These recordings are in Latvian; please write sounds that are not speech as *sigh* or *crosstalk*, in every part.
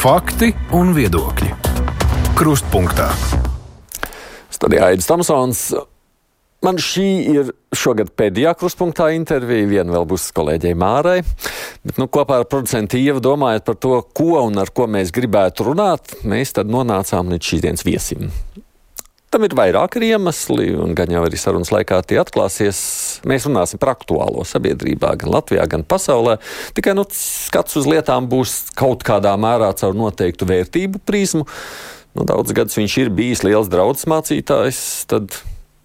Fakti un viedokļi. Krustpunktā. Studijā Aits Tamsons. Man šī ir šogad pēdējā krustpunktā intervija. Viena vēl būs kolēģei Mārai. Bet, nu, kopā ar producentu Ievu domājot par to, ko un ar ko mēs gribētu runāt, mēs tad nonācām līdz šīs dienas viesim. Tam ir vairāki iemesli, un gan jau arī sarunas laikā tie atklāsies. Mēs runāsim par aktuālo sabiedrībā, gan Latvijā, gan pasaulē. Tikai nu, skats uz lietām būs kaut kādā mērā caur noteiktu vērtību prizmu. Nu, daudz gadus viņš ir bijis liels draugs mācītājs. Tad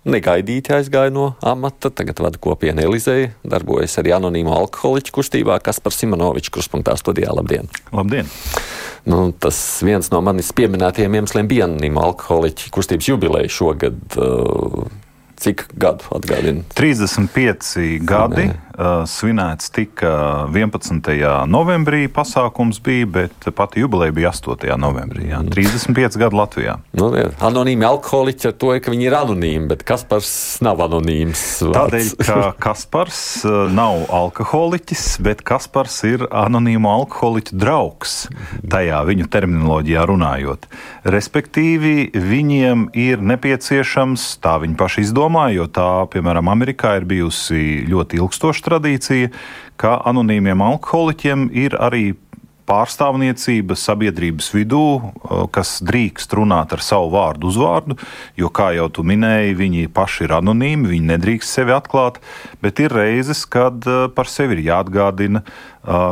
negaidīti aizgāja no amata. Tagad vada kopienu Elizei, darbojas arī anonīmo alkoholiķu kustībā, kas par Simonoviču kruspunktā studijā. Labdien! Labdien! Nu, tas viens no manis pieminētajiem iemesliem bija anonīma alkoholiķa kustības jubileja šogad. Uh, cik gadu atgādina? 35 gadi. Nē. Uh, svinēts tika 11. novembrī, pasākums bija, bet pati jubileja bija 8. novembrī. Jā. 35 gadu Latvijā. Nu, anonīmi alkoholiķi ar to, ka viņi ir anonīmi, bet Kaspars nav anonīms. Vārds. Tādēļ, ka *laughs* Kaspars uh, nav alkoholiķis, bet Kaspars ir anonīmo alkoholiķu draugs, tajā viņu terminoloģijā runājot. Respektīvi, viņiem ir nepieciešams, tā viņi paši izdomāja, jo tā, piemēram, Amerikā ir bijusi ļoti ilgstoša tradīcija, ka anonīmiem alkoholiķiem ir arī pārstāvniecība sabiedrības vidū, kas drīkst runāt ar savu vārdu, uzvārdu, jo, kā jau tu minēji, viņi paši ir anonīmi, viņi nedrīkst sevi atklāt, bet ir reizes, kad par sevi ir jāatgādina,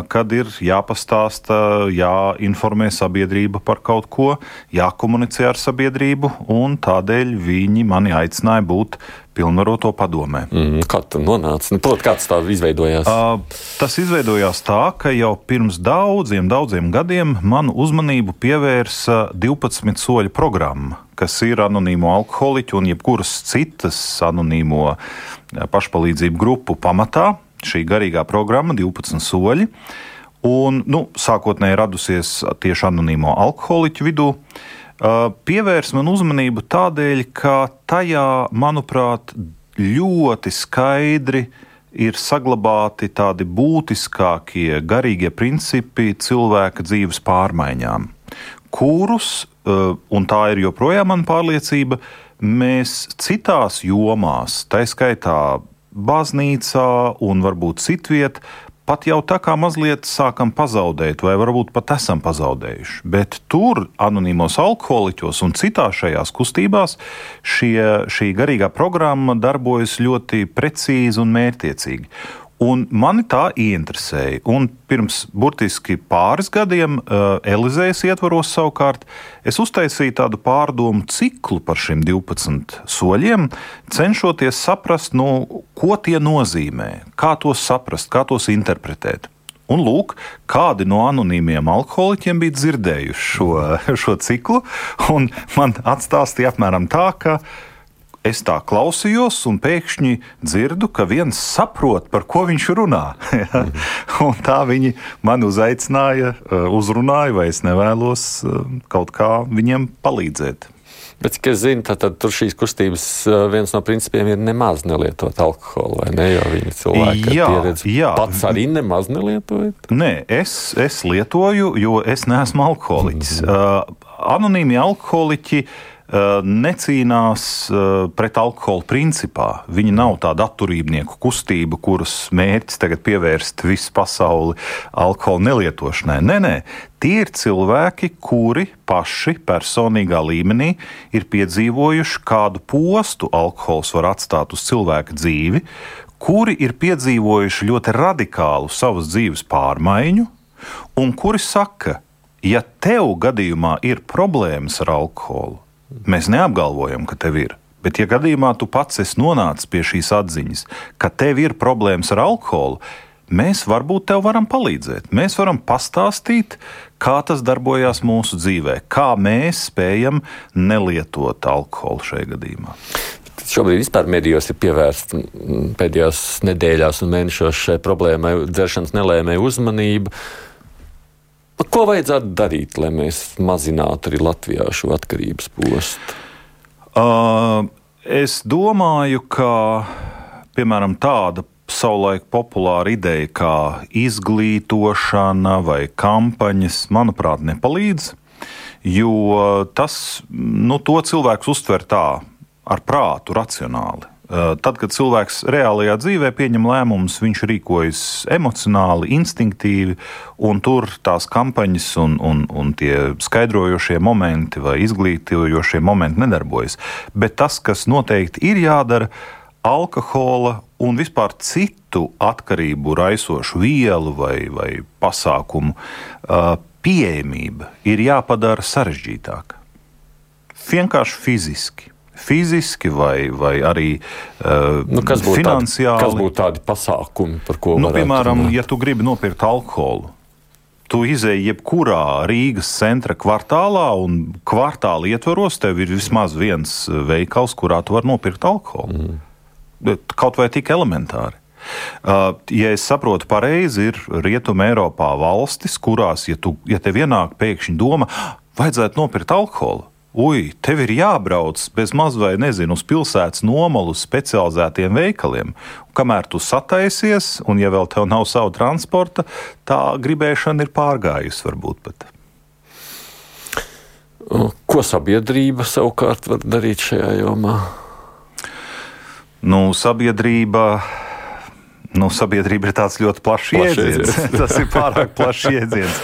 kad ir jāpastāsta, jāinformē sabiedrība par kaut ko, jākomunicē ar sabiedrību, un tādēļ viņi mani aicināja būt pilnvaroto padomē. Mm, kā tas nonāca? Nu, Protams, kāds tā izveidojās? Uh, tas izveidojās tā, ka jau pirms daudziem, daudziem gadiem manu uzmanību pievērsa 12 soļu programma, kas ir anonīmo alkoholiķu un jebkuras citas anonīmo pašpalīdzību grupu pamatā šī garīgā programma, 12 soļi. Un, nu, sākotnēji radusies tieši anonīmo alkoholiķu vidū. Pievērs man uzmanību tādēļ, ka tajā, manuprāt, ļoti skaidri ir saglabāti tādi būtiskākie garīgie principi cilvēka dzīves pārmaiņām, kurus, un tā ir joprojām mana pārliecība, mēs citās jomās, tā skaitā baznīcā un varbūt citviet, pat jau tā kā mazliet sākam pazaudēt, vai varbūt pat esam pazaudējuši. Bet tur, anonīmos alkoholiķos un citās šajās kustībās, šie, šī garīgā programma darbojas ļoti precīzi un mērķiecīgi. Un mani tā ieinteresēja. Un pirms burtiski pāris gadiem, uh, Elizejas ietvaros savukārt, es uztaisīju tādu pārdomu ciklu par šiem 12 soļiem, cenšoties saprast, nu, ko tie nozīmē, kā tos saprast, kā tos interpretēt. Un lūk, kādi no anonīmiem alkoholiķiem bija dzirdējuši šo, *laughs* šo ciklu, un man atstāstīja apmēram tā, ka es tā klausījos, un pēkšņi dzirdu, ka viens saprot, par ko viņš runā. *laughs* tā viņi man uzaicināja, eh, uzrunāja, vai es nevēlos eh, kaut kā viņiem palīdzēt. Bet, cik es zinu, tad, tad tur šīs kustības eh, viens no principiem ir nemaz nelietot alkoholu, vai ne? Jo viņi cilvēki jā, pieredzi jā. pats arī nemaz nelietojot. Nē, es, es lietoju, jo es neesmu alkoholiķis. Mm -hmm. uh, anonīmi alkoholiķi uh, necīnās eh, pret alkoholu principā. Viņi nav tāda atturībnieku kustība, kuras mērķis tagad pievērst visu pasauli alkohola nelietošanai. Nē, nē, tie ir cilvēki, kuri paši personīgā līmenī ir piedzīvojuši, kādu postu alkohols var atstāt uz cilvēka dzīvi, kuri ir piedzīvojuši ļoti radikālu savas dzīves pārmaiņu, un kuri saka, ja tev gadījumā ir problēmas ar alkoholu, Mēs neapgalvojam, ka tev ir. Bet, ja gadījumā tu pats esi nonācis pie šīs atziņas, ka tev ir problēmas ar alkoholu, mēs varbūt tev varam palīdzēt. Mēs varam pastāstīt, kā tas darbojas mūsu dzīvē, kā mēs spējam nelietot alkoholu šajā gadījumā. Šobrīd vispār medijos ir pievērsta pēdējās nedēļās un mēnešos šai problēmai, dzeršanas nelēmēji uzmanība. Ko vajadzētu darīt, lai mēs mazinātu arī Latvijā šo atkarības postu? Uh, es domāju, ka piemēram tāda savulaik populāra ideja kā izglītošana vai kampaņas, manuprāt, nepalīdz. Jo tas nu, cilvēks uztver tā, ar prātu, racionāli. Eh, tad, kad cilvēks reālajā dzīvē pieņem lēmumus, viņš rīkojas emocionāli, instinktīvi, un tur tās kampaņas un, un, un tie skaidrojošie momenti vai izglītojošie momenti nedarbojas. Bet tas, kas noteikti ir jādara, alkohola un vispār citu atkarību raisošu vielu vai, vai pasākumu eh, pieejamība ir jāpadara sarežģītāka. Vienkārši fiziski fiziski vai, vai arī uh, nu, kas finansiāli. Tādi, kas būtu tādi pasākumi, par ko nu, piemēram, runāt? ja tu gribi nopirkt alkoholu. Tu izēji jebkurā Rīgas centra kvartālā, un kvartāla ietvaros tev ir vismaz viens veikals, kurā tu vari nopirkt alkoholu. Mm. Kaut vai tik elementāri. Uh, ja es saprotu pareizi, ir Rietumē Eiropā valstis, kurās, ja, tu, ja tev ienāk pēkšņi doma, vajadzētu nopirkt alkoholu, ui, tev ir jābrauc bez maz vai nezinu, uz pilsētas nomalu specializētiem veikaliem. Un kamēr tu sataisies, un ja vēl tev nav savu transporta, tā gribēšana ir pārgājusi varbūt pat. Ko sabiedrība savukārt var darīt šajā jomā? Nu, sabiedrība Nu, sabiedrība ir tāds ļoti plašs jēdziens. jēdziens. *laughs* Tas ir pārāk plašs jēdziens.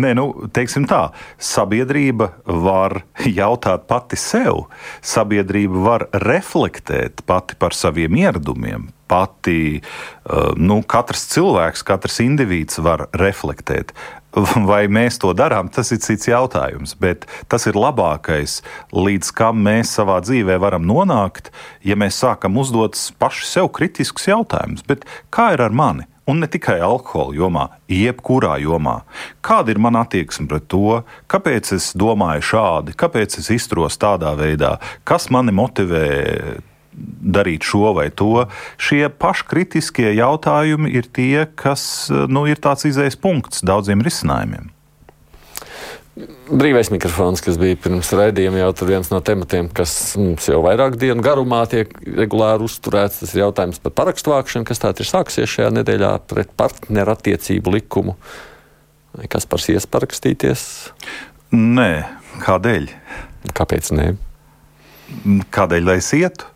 Nē, nu, teiksim tā, sabiedrība var jautāt pati sev. Sabiedrība var reflektēt pati par saviem ieradumiem. Pati, uh, nu, katrs cilvēks, katrs indivīds var reflektēt. *laughs* Vai mēs to darām, tas ir cits jautājums. Bet tas ir labākais, līdz kam mēs savā dzīvē varam nonākt, ja mēs sākam uzdot paši sev kritiskus jautājumus. Bet kā ir ar mani? Un ne tikai alkohola jomā, jebkurā jomā. Kāda ir mana attieksme pret to, kāpēc es domāju šādi, kāpēc es izturos tādā veidā, kas mani motivē darīt šo vai to. Šie paškritiskie jautājumi ir tie, kas nu, ir tāds izējas punkts daudziem risinājumiem. Brīvais mikrofons, kas bija pirms raidījuma, jau tur viens no tematiem, kas mums jau vairāk dienu garumā tiek regulāri uzturēts. Tas ir jautājums par parakstu vākšanu, kas tātad ir sāksies šajā nedēļā pret partneru attiecību likumu. Kas par ies parakstīties? Nē, kādēļ? Kāpēc nē? Kādēļ lai es ietu?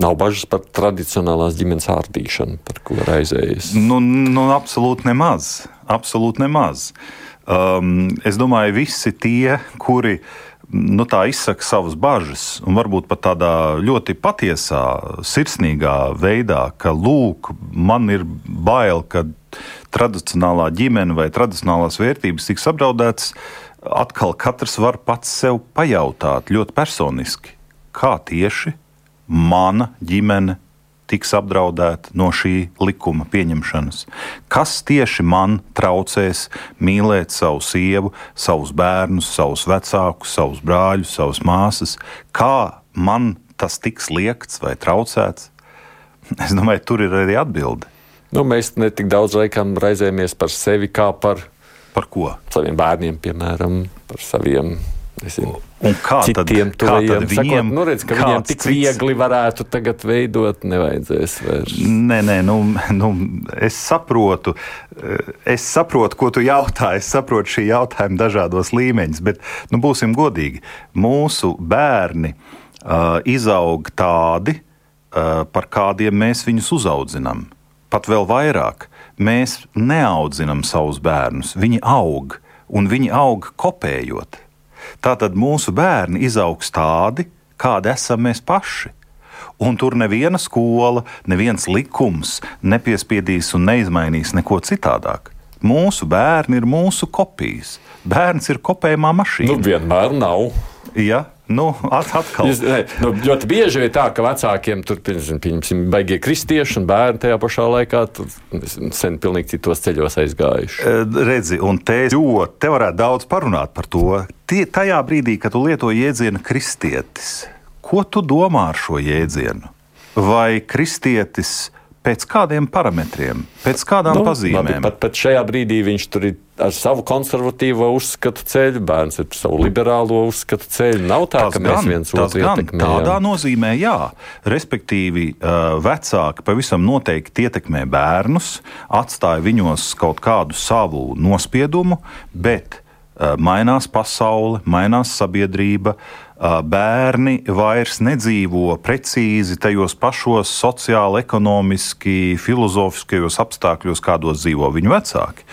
Nav bažas par tradicionālās ģimenes ārdīšanu, par ko raizējas. Nu, nu, absolūti nemaz. Absolūti nemaz. Um, es domāju, visi tie, kuri nu, izsaka savas bažas, un varbūt pat tādā ļoti patiesā, sirsnīgā veidā, ka, lūk, man ir bail, ka tradicionālā ģimene vai tradicionālās vērtības tiks apdraudētas. Atkal katrs var pats sev pajautāt ļoti personiski, kā tieši mana ģimene tiks apdraudēta no šī likuma pieņemšanas. Kas tieši man traucēs mīlēt savu sievu, savus bērnus, savus vecākus, savus brāļus, savus māsas? Kā man tas tiks liekts vai traucēts? Es domāju, tur ir arī atbilde. Nu, mēs ne tik daudz laikam raizējamies par sevi kā par, par ko? saviem bērniem, piemēram, par saviem Nezinu. Un kā tad, citiem tuvajiem viņiem, sakot, nu redz, ka viņiem tik cits... viegli varētu tagad veidot, nevajadzēs vairs. Nē, nē, nu, nu, es saprotu, es saprotu, ko tu jautā, es saprotu šī jautājuma dažādos līmeņos, bet, nu, būsim godīgi, mūsu bērni uh, izaug tādi, uh, par kādiem mēs viņus uzaudzinām. Pat vēl vairāk, mēs neaudzinām savus bērnus, viņi aug, un viņi aug kopējot. Tātad mūsu bērni izaugs tādi, kādi esam mēs paši. Un tur neviena skola, neviens likums nepiespiedīs un neizmainīs neko citādāk. Mūsu bērni ir mūsu kopijas. Bērns ir kopējumā mašīna. Nu, vienmēr nav. Ja, Nu, atkal. Jūs, ne, nu, ļoti bieži ir tā, ka vecākiem tur pieņemsim, baigie kristieši un bērni tajā pašā laikā sen pilnīgi citos ceļos aizgājuši. Redzi, un te, te varētu daudz parunāt par to. Tie, tajā brīdī, kad tu lieto jēdzienu kristietis, ko tu domā ar šo jēdzienu? Vai kristietis Pēc kādiem parametriem, pēc kādām nu, pazīmēm? Labi, pat, pat šajā brīdī viņš tur ir ar savu konservatīvo uzskatu ceļu, bērns ar savu liberālo uzskatu ceļu. Nav tā, tas ka gan, mēs viens otru ietekmējam. Tādā nozīmē, jā. Respektīvi, vecāki pavisam noteikti ietekmē bērnus, atstāja viņos kaut kādu savu nospiedumu, bet mainās pasaule, mainās sabiedrība bērni vairs nedzīvo precīzi tajos pašos sociāli, ekonomiski, filozofiskajos apstākļos, kādos dzīvo viņu vecāki.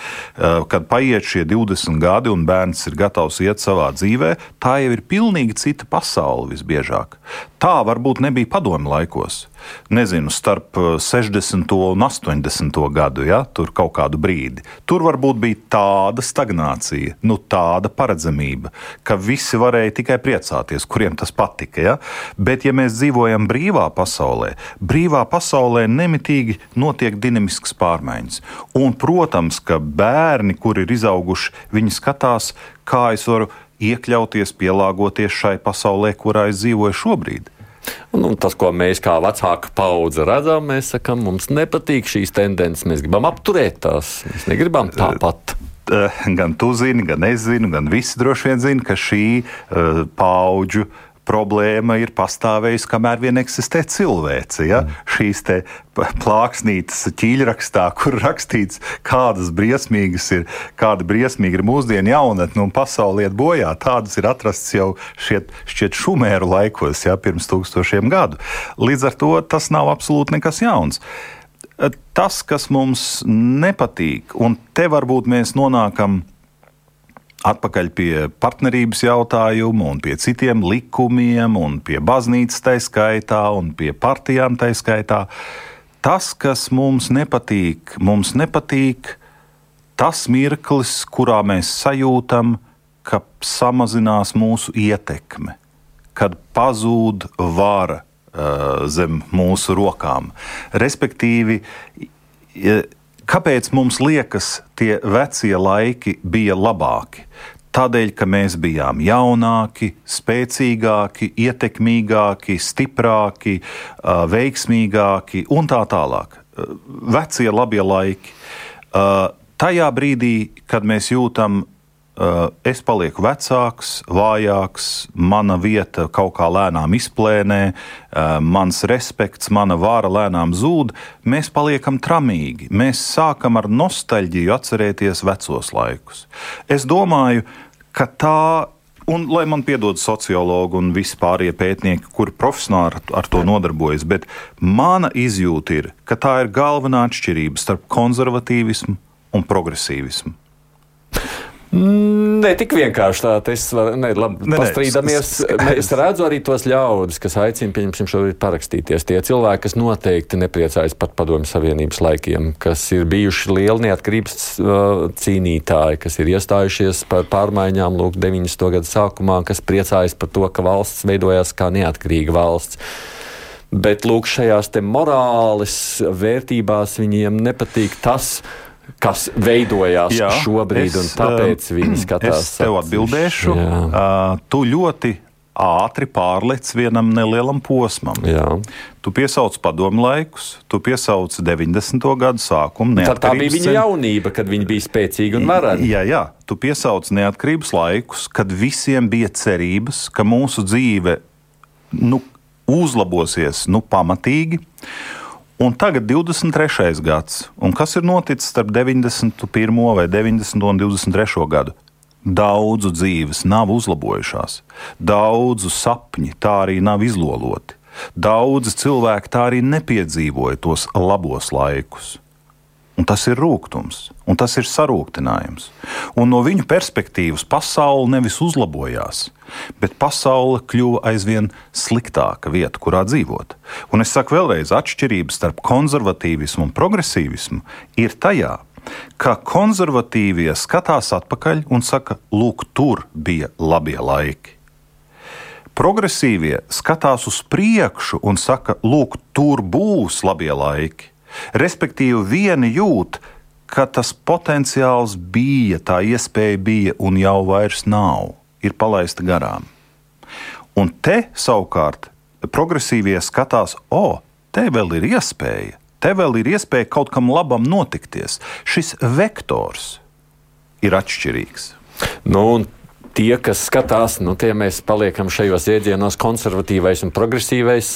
Kad paiet šie 20 gadi un bērns ir gatavs iet savā dzīvē, tā jau ir pilnīgi cita pasaule visbiežāk. Tā varbūt nebija padomu laikos. Nezinu, starp 60. un 80. gadu, ja tur kaut kādu brīdi. Tur varbūt bija tāda stagnācija, nu, tāda paredzamība, ka visi varēja tikai priecāties klausīties, kuriem tas patika. Ja? Bet, ja mēs dzīvojam brīvā pasaulē, brīvā pasaulē nemitīgi notiek dinamisks pārmaiņas. Un, protams, ka bērni, kuri ir izauguši, viņi skatās, kā es varu iekļauties, pielāgoties šai pasaulē, kurā es dzīvoju šobrīd. Un, un tas, ko mēs kā vecāka paudze redzam, mēs sakām, mums nepatīk šīs tendences, mēs gribam apturēt tās, mēs negribam tāpat. Eh, gan tu zini, gan es zinu, gan visi droši vien zina, ka šī uh, paudžu problēma ir pastāvējusi, kamēr vien eksistē cilvēce. Ja? Mm. Šīs plāksnītes ķīļrakstā, kur *laughs* rakstīts, kādas briesmīgas ir, kāda briesmīga ir mūsdienu jaunatne un pasaulē iet bojā, tādas ir atrastas jau šiet, šķiet šumēru laikos, ja, pirms tūkstošiem gadu. Līdz ar to tas nav absolūti nekas jauns. Uh, tas, kas mums nepatīk, un te varbūt mēs nonākam atpakaļ pie partnerības jautājuma, un pie citiem likumiem, un pie baznīcas taiskaitā, un pie partijām taiskaitā. Tas, kas mums nepatīk, mums nepatīk tas mirklis, kurā mēs sajūtam, ka samazinās mūsu ietekme, kad pazūd vara, zem mūsu rokām. Respektīvi, kāpēc mums liekas, tie vecie laiki bija labāki? Tādēļ, ka mēs bijām jaunāki, spēcīgāki, ietekmīgāki, stiprāki, veiksmīgāki un tā tālāk. Vecie labie laiki. Tajā brīdī, kad mēs jūtam es palieku vecāks, vājāks, mana vieta kaut kā lēnām izplēnē, eh, mans respekts, mana vāra lēnām zūd, mēs paliekam tramīgi. Mēs sākam ar nostalģiju atcerēties vecos laikus. Es domāju, ka tā Un, lai man piedod sociologi un visi pārējie pētnieki, kuri profesionāli ar to nodarbojas, bet mana izjūta ir, ka tā ir galvenā atšķirība starp konservatīvismu un progresīvismu. Ne tik vienkārši tā, varu, ne, labi, pastrīdamies. Es redzu arī tos ļaudis, kas aicina, pieņemsim, šobrīd parakstīties. Tie cilvēki, kas noteikti nepriecājas par padomju savienības laikiem, kas ir bijuši lieli neatkarības uh, cīnītāji, kas ir iestājušies par pārmaiņām, lūk, 90. gadu sākumā, kas priecājas par to, ka valsts veidojās kā neatkarīga valsts. Bet, lūk, šajās morāles vērtībās viņiem nepatīk tas, kas veidojās Jā, šobrīd, es, un tāpēc viņi *clears throat* um, skatās. Es tev atbildēšu. Uh, tu ļoti ātri pārlec vienam nelielam posmam. Jā. Tu piesauc padomu laikus, tu piesauc 90. gadu sākumu. Tā, tā bija viņa jaunība, kad viņi bija spēcīgi un vareni. Jā, jā, tu piesauc neatkarības laikus, kad visiem bija cerības, ka mūsu dzīve nu, uzlabosies nu, pamatīgi. Un tagad 23. gads, un kas ir noticis starp 91. vai 90. un 23. gadu? Daudzu dzīves nav uzlabojušās, daudzu sapņi tā arī nav izloloti, daudzi cilvēki tā arī nepiedzīvoja tos labos laikus. Un tas ir rūkums, un tas ir sarūktinājums. Un no viņu perspektīvas pasaule nevis uzlabojās, bet pasaule kļuva aizvien sliktāka vieta, kurā dzīvot. Un es saku vēlreiz, atšķirība starp konservatīvismu un progresīvismu ir tajā, ka konservatīvie skatās atpakaļ un saka, lūk, tur bija labie laiki. Progresīvie skatās uz priekšu un saka, lūk, tur būs labie laiki. Respektīvi, vieni jūt, ka tas potenciāls bija, tā iespēja bija un jau vairs nav, ir palaista garām. Un te savukārt progresīvie skatās, o, te vēl ir iespēja, te vēl ir iespēja kaut kam labam notikties. Šis vektors ir atšķirīgs. Nu, tie, kas skatās, nu, tie mēs paliekam šajos iedzienos konservatīvais un progresīvais.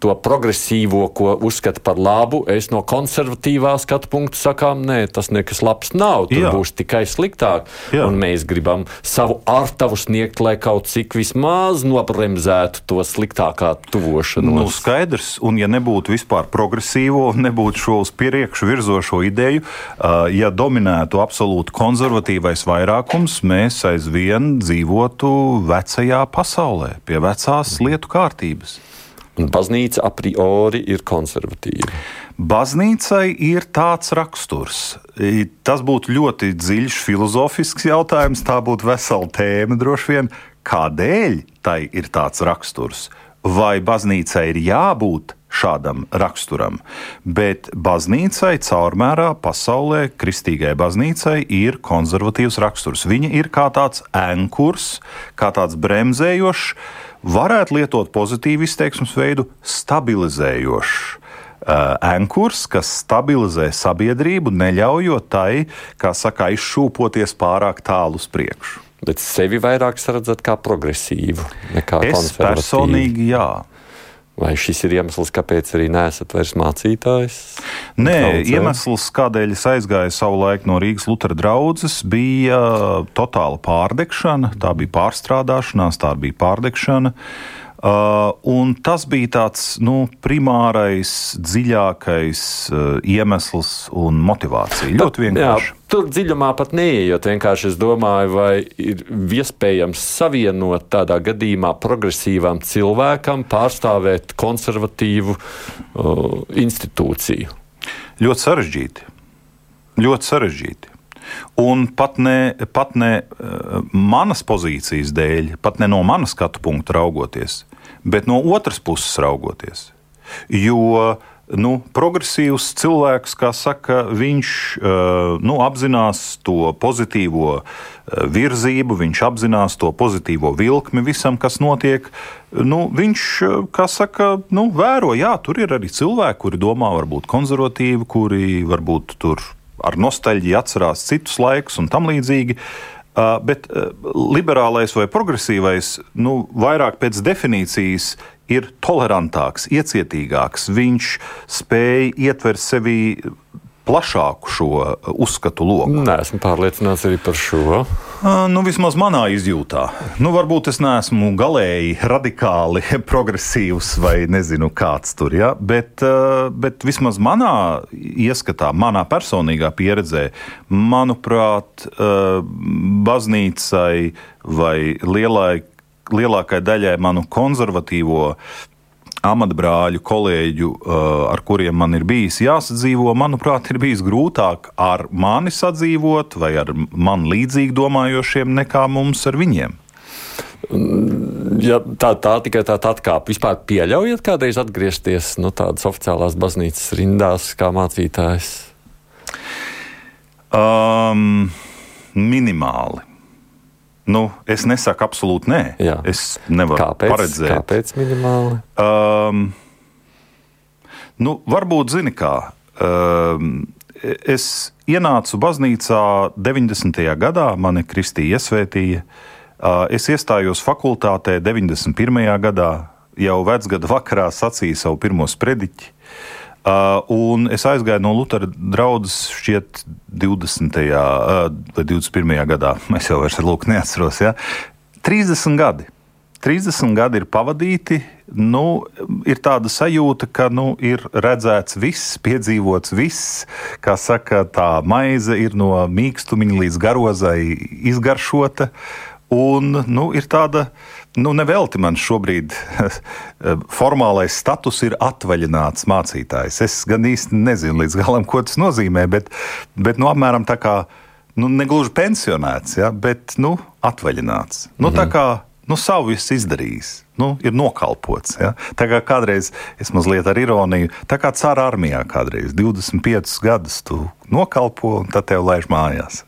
To progresīvo, ko uzskata par labu, es no konservatīvā skatu punkta sakām, nē, tas nekas labs nav. Tur Jā. būs tikai sliktāk. Jā. Un mēs gribam savu ārtavu sniegt, lai kaut cik vismaz nobremzētu to sliktākā tuvošanos. Nu, skaidrs, un ja nebūtu vispār progresīvo, nebūtu šo uz priekšu virzošo ideju, ja dominētu absolūti konservatīvais vairākums, mēs aizvien dzīvotu vecajā pasaulē, pie vecās lietu kārtības. Un baznīca a priori ir konservatīva. Baznīcai ir tāds raksturs. Tas būtu ļoti dziļš filozofisks jautājums, tā būtu vesela tēma droši vien. Kādēļ tai ir tāds raksturs? Vai baznīcai ir jābūt šādam raksturam. Bet baznīcai caurmērā pasaulē, kristīgai baznīcai, ir konservatīvs raksturs. Viņa ir kā tāds ankurs, kā tāds bremzējošs, varētu lietot pozitīvu izteiksmes veidu, stabilizējošs. Ankurs, kas stabilizē sabiedrību, neļaujot tai, kā saka, izšūpoties pārāk tālu uz priekšu. Bet sevi vairāk redzat kā progresīvu nekā es personīgi, jā. Vai šis ir iemesls, kāpēc arī neesat vairs mācītājs? Nē, Traucē? iemesls, kādēļ es aizgāju savu laiku no Rīgas Lutera draudzes, bija totāla pārdegšana, tā bija pārstrādāšanās, tā bija pārdegšana. Uh, un tas bija tāds nu, primārais, dziļākais uh, iemesls un motivācija. Ļoti vienkārši. Jā, tur dziļumā pat neieejot. Vienkārši es domāju, vai ir iespējams savienot tādā gadījumā progresīvam cilvēkam pārstāvēt konservatīvu uh, institūciju. Ļoti sarežģīti. Ļoti sarežģīti. Un pat ne, pat ne uh, manas pozīcijas dēļ, pat ne no manas skatu punkta raugoties, bet no otras puses raugoties. Jo nu, progresīvs cilvēks, kā saka, viņš uh, nu, apzinās to pozitīvo uh, virzību, viņš apzinās to pozitīvo vilkli visam, kas notiek. Nu, viņš, kā saka, nu, vēro, jā, tur ir arī cilvēki, kuri domā, varbūt konservatīvi, kuri varbūt tur ar nostalģiju atcerās citus laikus un tam līdzīgi. Uh, bet uh, liberālais vai progresīvais, nu, vairāk pēc definīcijas, ir tolerantāks, iecietīgāks. Viņš spēj ietvert sevi plašāku šo uzskatu loku. Nē, esmu pārliecināts arī par šo. Nu, vismaz manā izjūtā. Nu, varbūt es neesmu galēji radikāli *laughs* progresīvs vai nezinu, kāds tur ir. Ja? Bet, bet vismaz manā ieskatā, manā personīgā pieredzē, manuprāt, baznīcai vai lielai, lielākai daļai manu konservatīvo amatbrāļu, kolēģu, ar kuriem man ir bijis jāsadzīvo, manuprāt, ir bijis grūtāk ar mani sadzīvot vai ar man līdzīgi domājošiem nekā mums ar viņiem. Ja tā, tā tikai tāda atkāpe. Vispār pieļaujat kādreiz atgriezties no tādas oficiālās baznīcas rindās kā mācītājs? Um, minimāli. Nu, es nesaku absolūti nē. Jā. Es nevaru kāpēc, paredzēt. Kāpēc minimāli? Um, nu, varbūt zini kā. Um, es ienācu baznīcā 90. gadā, mani kristīja iesvētīja. Uh, es iestājos fakultātē 91. gadā, jau vecgada vakarā sacīju savu pirmo sprediķi. Uh, un es aizgāju no Lutera draudzes šķiet 20. Uh, vai 21. gadā. *laughs* Es jau vairs lūk, neatceros. Ja? 30 gadi. 30 gadi ir pavadīti. Nu, ir tāda sajūta, ka nu, ir redzēts viss, piedzīvots viss. Kā saka, tā maize ir no mīkstumiņa līdz garozai izgaršota. Un nu, ir tāda Nu, nevelti man šobrīd *laughs* formālais status ir atvaļināts mācītājs. Es gan īsti nezinu līdz galam, ko tas nozīmē, bet, bet nu, apmēram tā kā nu, negluži pensionēts, ja, bet nu, atvaļināts. Nu, tā mhm. kā nu, savu visu izdarījis. Nu, ir nokalpots. Ja? Tā kā kādreiz, es mazliet ar ironiju, tā kā cara armijā kādreiz 25 gadus tu nokalpo un tad tev laiž mājās.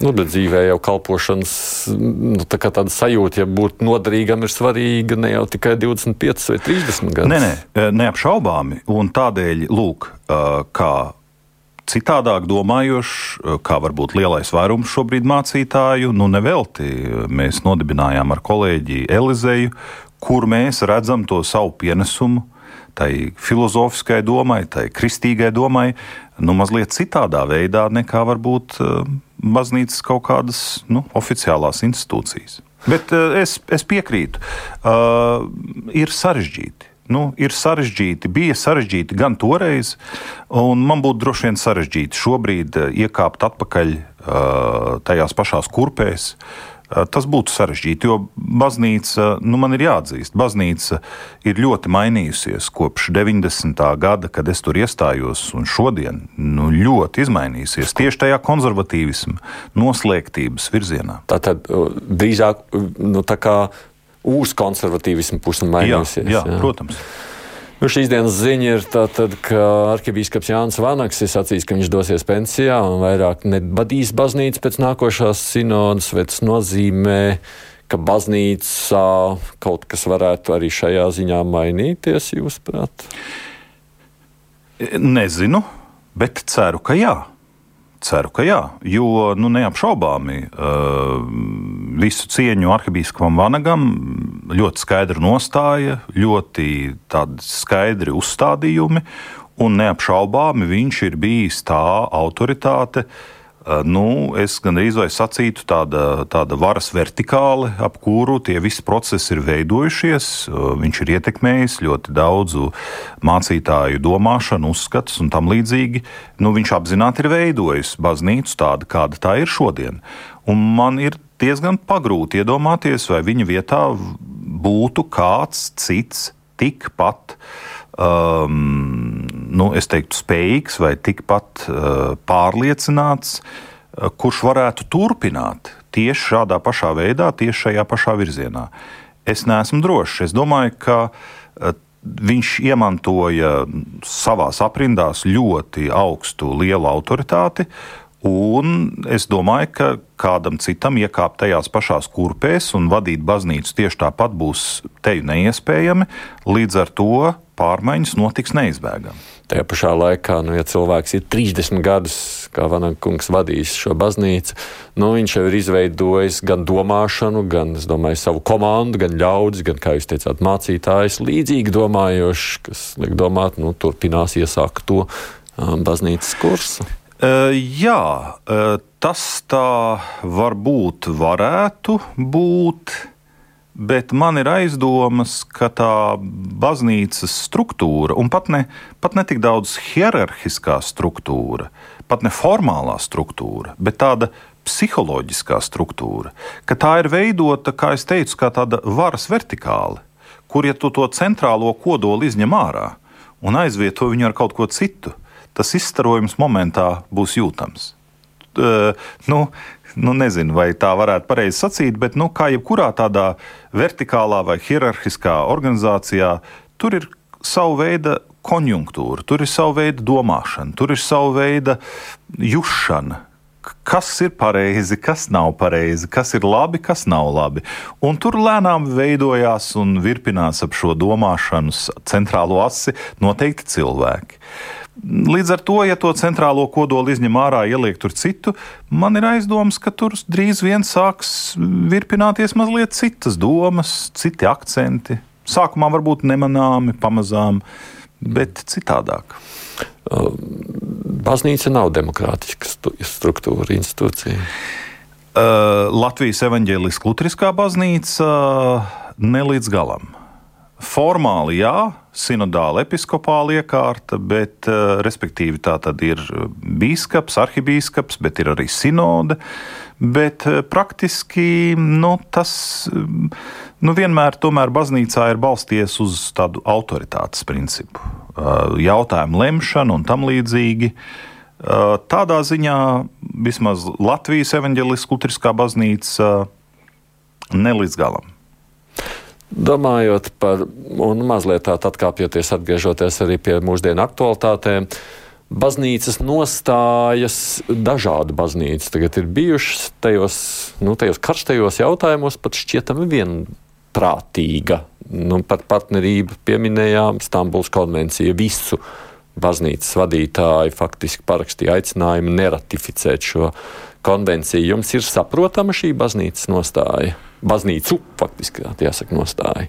Nu, bet dzīvē jau kalpošanas nu, tā tāda sajūta, ja būt noderīgam, ir svarīga ne jau tikai 25 vai 30 gadus. Nē, nē, neapšaubāmi. Un tādēļ, lūk, kā citādāk domājošs, kā varbūt lielais vairums šobrīd mācītāju, nu nevelti mēs nodibinājām ar kolēģi Elizeju, kur mēs redzam to savu pienesumu tai filozofiskai domai, tai kristīgai domai, nu mazliet citādā veidā nekā varbūt baznīcas kaut kādas nu, oficiālās institūcijas. Bet uh, es, es piekrītu, uh, ir sarežģīti. Nu, ir sarežģīti, bija sarežģīti gan toreiz, un man būtu droši vien sarežģīti šobrīd iekāpt atpakaļ uh, tajās pašās kurpēs, uh, Eh, tas būtu sarežģīti, jo baznīca, nu man ir jāatzīst, baznīca ir ļoti mainījusies kopš 90. gada, kad es tur iestājos, un šodien nu, ļoti izmainījusies tieši tajā konservatīvisma, noslēgtības virzienā. Tā tad drīzāk nu, tā kā uz konservatīvismu pusi mainījusies. Jā, jā, jā. protams. Nu, šīs dienas ziņa ir tā, tad, ka arhibīskaps Jānis Vanaks ir sacījis, ka viņš dosies pensijā un vairāk nebadīs baznīcu pēc nākošās sinodas, vai tas nozīmē, ka baznīcā kaut kas varētu arī šajā ziņā mainīties, jūsuprāt? Nezinu, bet ceru, ka jā. Ceru, ka jā, jo nu, neapšaubāmi uh, visu cieņu arhibīskapam Vanagam ļoti skaidra nostāja, ļoti skaidri uzstādījumi, un neapšaubāmi viņš ir bijis tā autoritāte, uh, nu, es gandrīz vai sacītu, tāda, tāda varas vertikāle, ap kuru tie visi procesi ir veidojušies. Eh, viņš ir ietekmējis ļoti daudzu mācītāju domāšanu, uzskatus un tam līdzīgi. Nu, viņš apzināti ir veidojis baznīcu tādu, kāda tā ir šodien. Un man ir diezgan pagrūti iedomāties, vai viņa vietā būtu kāds cits tikpat um, nu, teiktu, spējīgs vai tikpat uh, pārliecināts, uh, kurš varētu turpināt tieši šādā pašā veidā, tieši šajā pašā virzienā. Es neesmu drošs. Es domāju, ka uh, viņš iemantoja savā aprindās ļoti augstu, lielu autoritāti. Un es domāju, ka kādam citam iekāpt tajās pašās kurpēs un vadīt baznīcu tieši tāpat būs teju neiespējami. Līdz ar to pārmaiņas notiks neizbēgami. Tajā pašā laikā, nu, ja cilvēks ir 30 gadus, kā Vanankungs vadījis šo baznīcu, nu, viņš jau ir izveidojis gan domāšanu, gan, es domāju, savu komandu, gan ļaudis, gan, kā jūs teicāt, mācītājs, līdzīgi domājoši, kas liek domāt, nu, turpinās iesākt to um, baznīcas kursu. Uh, jā, uh, tas tā varbūt varētu būt bet man ir aizdomas, ka tā baznīcas struktūra, un pat ne, pat ne tik daudz hierarhiskā struktūra, pat ne formālā struktūra, bet tāda psiholoģiskā struktūra, ka tā ir veidota, kā jau teicu, kā tāda varas vertikāla, kur ja tu to centrālo kodolu izņem ārā un aizvieto viņu ar kaut ko citu, tas izstarojums momentā būs jūtams. Uh, nu, nu, nezinu, vai tā varētu pareizi sacīt, bet nu, kā jebkurā tādā vertikālā vai hierarhiskā organizācijā, tur ir sava veida konjunktūra, tur ir sava veida domāšana, tur ir sava veida jušana. Kas ir pareizi, kas nav pareizi, kas ir labi, kas nav labi. Un tur lēnām veidojās un virpinās ap šo domāšanu centrālo asi noteikti cilvēki. Uh, Līdz ar to, ja to centrālo kodolu izņem ārā, ieliek tur citu, man ir aizdoms, ka tur drīz vien sāks virpināties mazliet citas domas, citi akcenti. Sākumā varbūt nemanāmi, pamazām, bet citādāk. Baznīca nav demokrātiska struktūra, institūcija. Uh, Latvijas evaņģēliskā Lutriskā baznīca ne līdz galam. Formāli jā, sinodāla episkopāla iekārta, bet, uh, respektīvi, tā tad ir biskups, arhibīskaps, bet ir arī sinode. Bet uh, praktiski nu, tas nu, vienmēr tomēr baznīcā ir balstījies uz tādu autoritātes principu, jautājumu lemšanu un tam līdzīgi. Tādā ziņā vismaz Latvijas evaņģēliskā Lutriskā baznīca ne līdz galam. Domājot par, un mazliet tā atkāpjoties, atgriežoties arī pie mūsdienu aktualitātēm, baznīcas nostājas, dažādu baznīcu tagad ir bijušas tajos, nu, tajos karstajos jautājumos, pat šķietami vienprātīga. Nu, par partnerību pieminējām Stambuls konvenciju visu. Baznīcas vadītāji faktiski parakstīja aicinājumu neratificēt šo konvenciju. Jums ir saprotama šī baznīcas nostāja? Baznīcu faktiski jāsaka nostāja.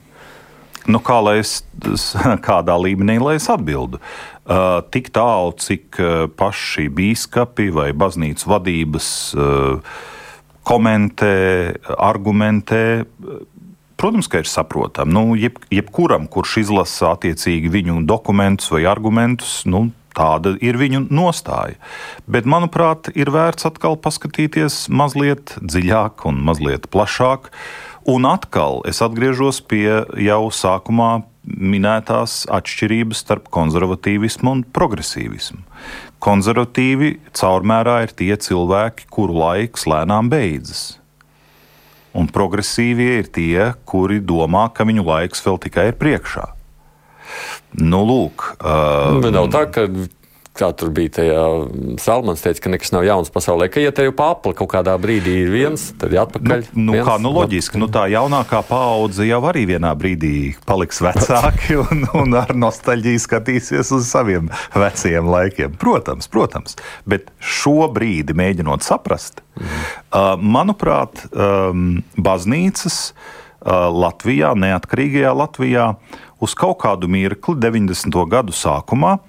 Nu, kā lai es, *laughs* kādā līmenī lai es atbildu? Uh, tik tālu, cik uh, paši biskupi vai baznīcas vadības uh, komentē, argumentē, protams, ka ir saprotami. Nu, jeb, jebkuram, kurš izlasa attiecīgi viņu dokumentus vai argumentus, nu, tāda ir viņu nostāja. Bet, manuprāt, ir vērts atkal paskatīties mazliet dziļāk un mazliet plašāk. Un atkal es atgriežos pie jau sākumā minētās atšķirības starp konservatīvismu un progresīvismu. Konservatīvi caurmērā ir tie cilvēki, kuru laiks lēnām beidzas. Un progresīvie ir tie, kuri domā, ka viņu laiks vēl tikai ir priekšā. Nu, lūk, uh, nav tā, ka kā tur bija tajā Salmans teica, ka nekas nav jauns pasaulē, ka ja tev papla kaut kādā brīdī ir viens, tad ir atpakaļ. Nu, nu, viens, kā, nu loģiski, nu tā jaunākā paudze jau arī vienā brīdī paliks vecāki un, un ar nostalģiju skatīsies uz saviem veciem laikiem. Protams, protams, bet šobrīd mēģinot saprast, mm. uh, manuprāt, um, baznīcas uh, Latvijā, neatkarīgajā Latvijā, uz kaut kādu mirkli 90. gadu sākumā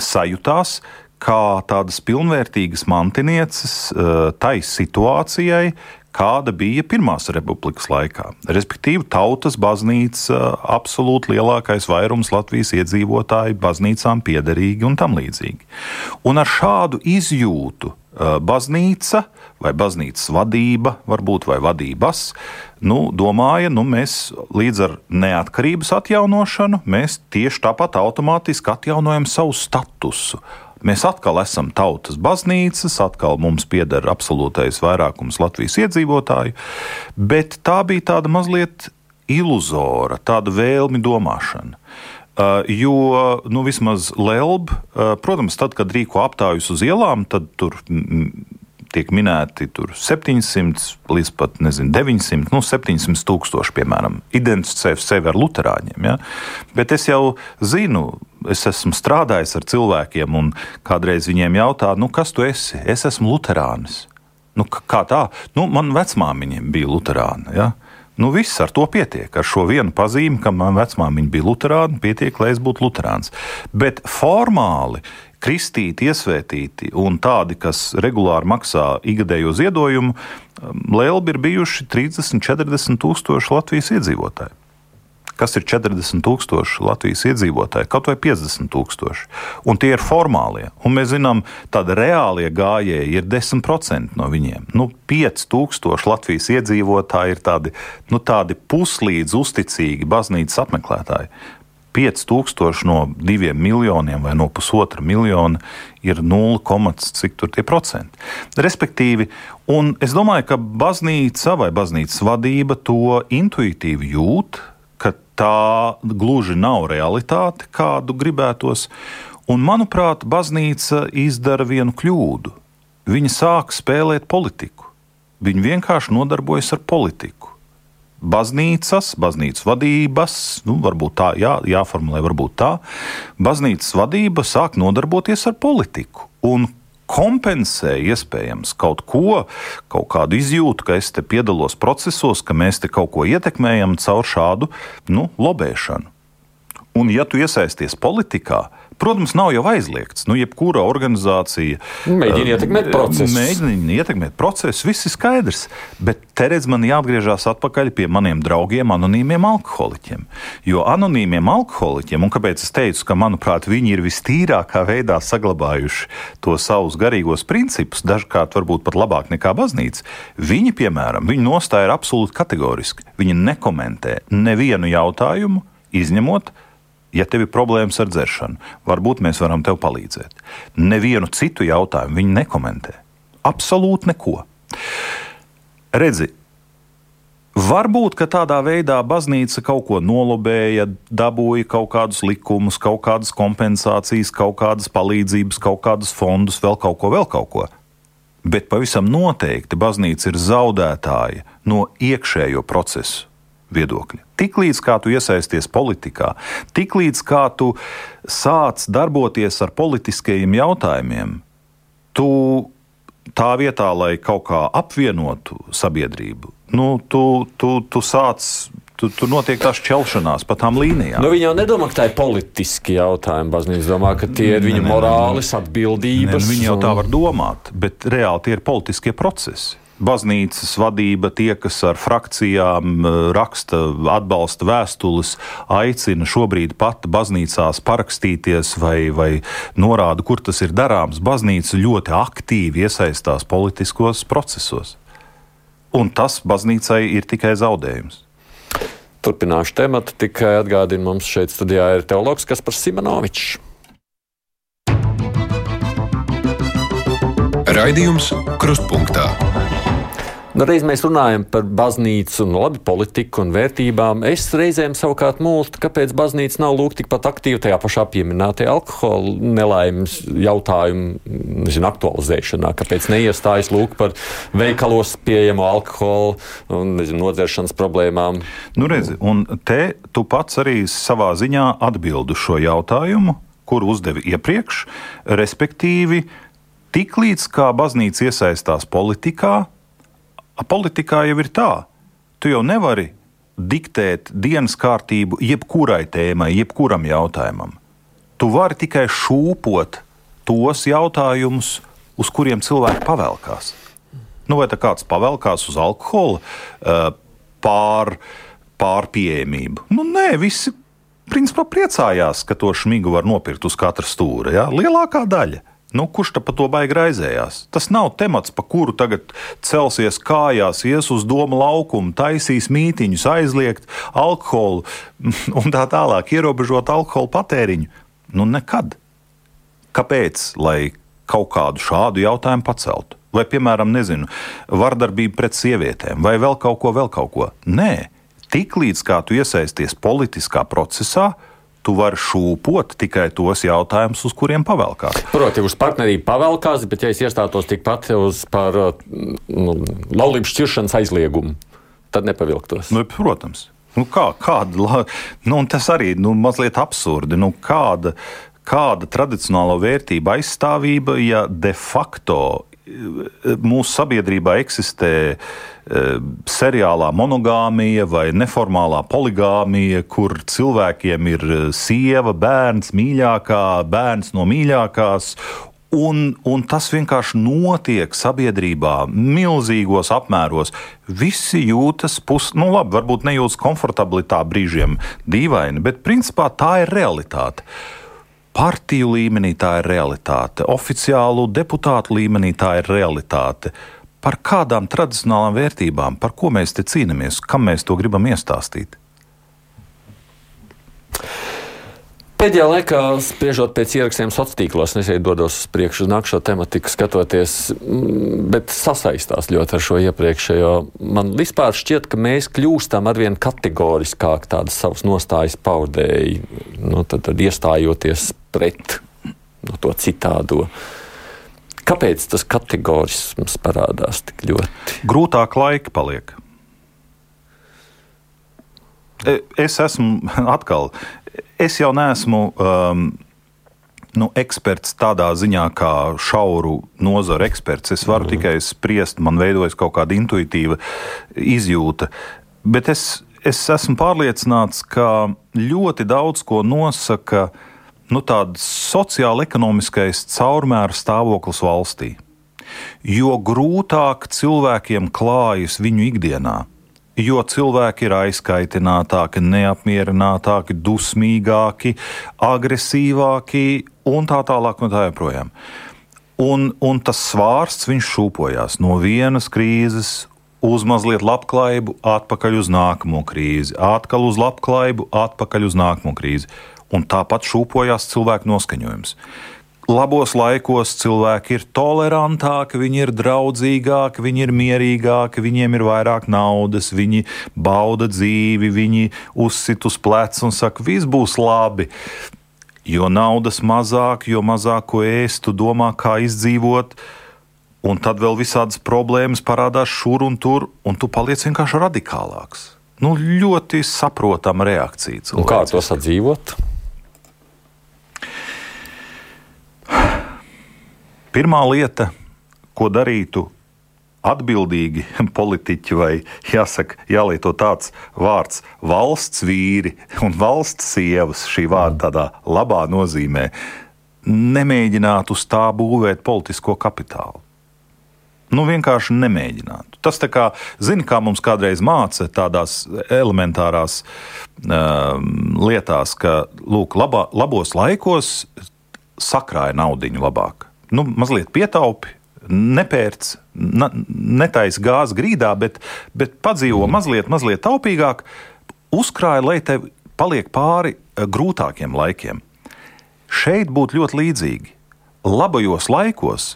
sajūtās kā tādas pilnvērtīgas mantinieces eh, tai situācijai, kāda bija Pirmās republikas laikā. Respektīvi, tautas baznīca, absolūti lielākais vairums Latvijas iedzīvotāju baznīcām piederīgi un tam līdzīgi. Un ar šādu izjūtu eh, baznīca vai baznīcas vadība, varbūt vai vadības, nu, domāja, nu, mēs līdz ar neatkarības atjaunošanu, mēs tieši tāpat automātiski atjaunojam savu statusu. Mēs atkal esam tautas baznīcas, atkal mums pieder absolūtais vairākums Latvijas iedzīvotāju, bet tā bija tāda mazliet iluzora, tāda vēlmi domāšana. Uh, jo nu, vismaz Lelba, uh, protams, tad, kad rīko aptājus uz ielām, tad tur tiek minēti 700 līdz pat nezinu, 900, nu, 700 tūkstoši, piemēram, identificē sevi ar luterāņiem. Ja? Bet es jau zinu, es esmu strādājis ar cilvēkiem, un kādreiz viņiem jautā, nu, kas tu esi? Es esmu luterānis. Nu, kā tā? Nu, man vecmāmiņa bija luterāna. Ja? Nu, viss ar to pietiek. Ar šo vienu pazīmi, ka man vecmāmiņa bija luterāna, pietiek, lai es būtu luterāns. Bet formāli kristīti, iesvētīti un tādi, kas regulāri maksā ikgadējo ziedojumu, um, Lēlbi ir bijuši 30, 40 tūkstoši Latvijas iedzīvotāji. Kas ir 40 tūkstoši Latvijas iedzīvotāji, kaut vai 50 tūkstoši. Un tie ir formālie. Un mēs zinām, tādi reālie gājēji ir 10% no viņiem. Nu, 5000 Latvijas iedzīvotāji ir tādi, nu, tādi puslīdz uzticīgi baznīcas apmeklētāji. 5000 no 2 miljoniem vai no pusotra miljona ir 0, cik tur tie procenti. Respektīvi, un es domāju, ka baznīca vai baznīcas vadība to intuitīvi jūt, tā gluži nav realitāte, kādu gribētos. Un, manuprāt, baznīca izdara vienu kļūdu. Viņa sāk spēlēt politiku. Viņa vienkārši nodarbojas ar politiku baznīcas, baznīcas vadības, nu, varbūt tā jā, jāformulē, varbūt tā, baznīcas vadība sāk nodarboties ar politiku. Un kompensē iespējams kaut ko, kaut kādu izjūtu, ka es te piedalos procesos, ka mēs te kaut ko ietekmējam caur šādu nu, lobēšanu. Un, ja tu iesaisties politikā, Protams, nav jau aizliegts. Nu, jebkura organizācija mēģina ietekmēt procesu. Mēģina ietekmēt procesu, viss ir skaidrs. Bet te redz, man jāatgriežas atpakaļ pie maniem draugiem, anonīmiem alkoholiķiem. Jo anonīmiem alkoholiķiem, un kāpēc es teicu, ka manuprāt, viņi ir vistīrākā veidā saglabājuši to savus garīgos principus, dažkārt varbūt pat labāk nekā baznīca, viņi, piemēram, viņu nostāja ir absolūti kategoriski. Viņi nekomentē nevienu jautājumu, izņemot ja tev ir problēmas ar dzeršanu, varbūt mēs varam tev palīdzēt. Nevienu citu jautājumu viņi nekomentē. Absolūti neko. Redzi, Varbūt, tādā veidā baznīca kaut ko nolobēja, dabūja kaut kādus likumus, kaut kādas kompensācijas, kaut kādas palīdzības, kaut kādus fondus, vēl kaut ko, vēl kaut ko. Bet pavisam noteikti baznīca ir zaudētāja no iekšējo procesu viedokļa. Tiklīdz kā tu iesaisties politikā, tiklīdz kā tu sāc darboties ar politiskajiem jautājumiem, tu tā vietā, lai kaut kā apvienotu sabiedrību, nu, tu, tu, tu sāc tur tu notiek tā šķelšanās pa tām līnijām. Nu, viņi jau nedomā, ka tā ir politiski jautājumi. Baznīca domā, ka tie ir viņu morāles atbildības. Ne, nu, viņi jau tā var domāt, bet reāli tie ir politiskie procesi baznīcas vadība, tie, kas ar frakcijām eh, raksta atbalsta vēstules, aicina šobrīd pat baznīcās parakstīties vai, vai norāda, kur tas ir darāms. Baznīca ļoti aktīvi iesaistās politiskos procesos. Un tas baznīcai ir tikai zaudējums. Turpināšu tematu, tikai atgādinu, mums šeit studijā ir teologs Kaspars Simonovičs. Raidījums Krustpunktā. Nu, reiz mēs runājam par baznīcu, nu, labi, politiku un vērtībām. Es reizēm savukārt mūlstu, kāpēc baznīca nav lūk tikpat aktīva tajā pašā pieminētajā alkohola nelaimes jautājumu nezinu, aktualizēšanā. Kāpēc neiestājas lūk par veikalos pieejamo alkoholu un nezinu, nodzeršanas problēmām? Nu, redzi, un te tu pats arī savā ziņā atbildi šo jautājumu, kuru uzdevi iepriekš, respektīvi, tiklīdz kā baznīca iesaistās politikā, politikā jau ir tā, tu jau nevari diktēt dienas kārtību jebkurai tēmai, jebkuram jautājumam. Tu vari tikai šūpot tos jautājumus, uz kuriem cilvēki pavelkās. Nu, vai kāds pavelkās uz alkohola uh, pār, pārpieejamību? Nu, nē, visi principā priecājās, ka to šmigu var nopirkt uz katra stūra. Ja? Lielākā daļa. Nu, kurš par to baigi raizējās? Tas nav temats, pa kuru tagad celsies kājās, ies uz domu laukumu, taisīs mītīņus, aizliegt alkoholu *laughs* un tā tālāk, ierobežot alkohola patēriņu. Nu, nekad. Kāpēc? Lai kaut kādu šādu jautājumu paceltu. Vai, piemēram, nezinu, vardarbība pret sievietēm, vai vēl kaut ko, vēl kaut ko. Nē, tiklīdz kā tu iesaisties politiskā procesā, tu vari šūpot tikai tos jautājumus, uz kuriem pavelkās. Proti, uz partnerību pavelkās, bet ja es iestātos tikpat uz par nu, laulības šķiršanas aizliegumu, tad nepavilktos. Nu, protams. Nu, kā, kāda, nu, tas arī nu, mazliet absurdi. Nu, kāda, kāda tradicionāla vērtība aizstāvība, ja de facto mūsu sabiedrībā eksistē e, seriālā monogāmija vai neformālā poligāmija, kur cilvēkiem ir e, sieva, bērns, mīļākā, bērns no mīļākās. Un, un tas vienkārši notiek sabiedrībā, milzīgos apmēros. Visi jūtas pus, nu labi, varbūt nejūtas komfortabli tā brīžiem, dīvaini, bet principā tā ir realitāte. Partiju līmenī tā ir realitāte, oficiālu deputātu līmenī tā ir realitāte. Par kādām tradicionālām vērtībām, par ko mēs te cīnāmies, kam mēs to gribam iestāstīt? Pēdējā laikā, spriežot pēc ierakstiem sociālos tīklos, es dodos uz priekšu uz nākamo tematiku, skatoties, mm, bet sasaistās ļoti ar šo iepriekšējo. Man vispār šķiet, ka mēs kļūstam arvien kategoriskāk tādas savas nostājas paudēji, nu, tad, tad iestājoties pret nu, to citādo. Kāpēc tas kategorisms parādās tik ļoti? Grūtāk laika paliek. E, es esmu *laughs* atkal es jau neesmu. Um, nu, eksperts tādā ziņā, kā šauru nozaru eksperts. Es varu mm. tikai spriest, man veidojas kaut kāda intuitīva izjūta. Bet es, es esmu pārliecināts, ka ļoti daudz ko nosaka nu, tāds sociāla-ekonomiskais caurmēra stāvoklis valstī. Jo grūtāk cilvēkiem klājas viņu ikdienā, jo cilvēki ir aizkaitinātāki, neapmierinātāki, dusmīgāki, agresīvāki un tā tālāk un tā joprojām. Un, un tas svārsts šūpojās no vienas krīzes uz mazliet labklājību, atpakaļ uz nākamo krīzi, atkal uz labklājību, atpakaļ uz nākamo krīzi. Un tāpat šūpojās cilvēku noskaņojums. labos laikos cilvēki ir tolerantāki, viņi ir draudzīgāki, viņi ir mierīgāki, viņiem ir vairāk naudas, viņi bauda dzīvi, viņi uzsit uz pleca un saka, viss būs labi. Jo naudas mazāk, jo mazāk ko ēst, tu domā, kā izdzīvot. Un tad vēl visādas problēmas parādās šur un tur, un tu paliec vienkārši radikālāks. Nu, ļoti saprotama reakcija. Kā to sadzīvot? Pirmā lieta, ko darītu atbildīgi *laughs* politiķi, vai jāsaka, jālieto tāds vārds - valsts vīri un valsts sievas, šī vārda tādā labā nozīmē, nemēģināt uz tā būvēt politisko kapitālu. Nu, vienkārši nemēģināt. Tas tā kā, zini, kā mums kādreiz māca tādās elementārās um, lietās, ka, lūk, labā, labos laikos sakrāja naudiņu labāk nu, mazliet pietaupi, nepērc, netaisa gāzi grīdā, bet, bet padzīvo mm. mazliet, mazliet taupīgāk, uzkrāja, lai tev paliek pāri eh, grūtākiem laikiem. Šeit būtu ļoti līdzīgi. Labajos laikos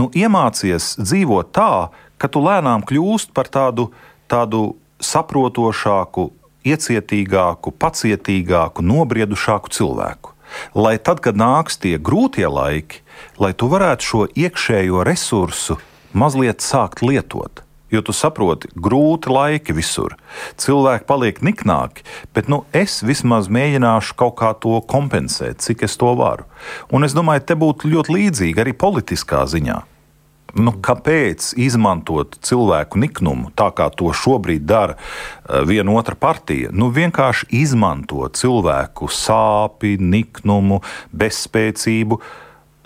nu, iemācies dzīvot tā, ka tu lēnām kļūst par tādu, tādu saprotošāku, iecietīgāku, pacietīgāku, nobriedušāku cilvēku. Lai tad, kad nāks tie grūtie laiki, lai tu varētu šo iekšējo resursu mazliet sākt lietot. Jo tu saproti, grūti laiki visur. Cilvēki paliek niknāki, bet nu, es vismaz mēģināšu kaut kā to kompensēt, cik es to varu. Un es domāju, te būtu ļoti līdzīgi arī politiskā ziņā. Nu, kāpēc izmantot cilvēku niknumu, tā kā to šobrīd dara eh, viena otra partija? Nu, vienkārši izmanto cilvēku sāpju, niknumu, bezspēcību,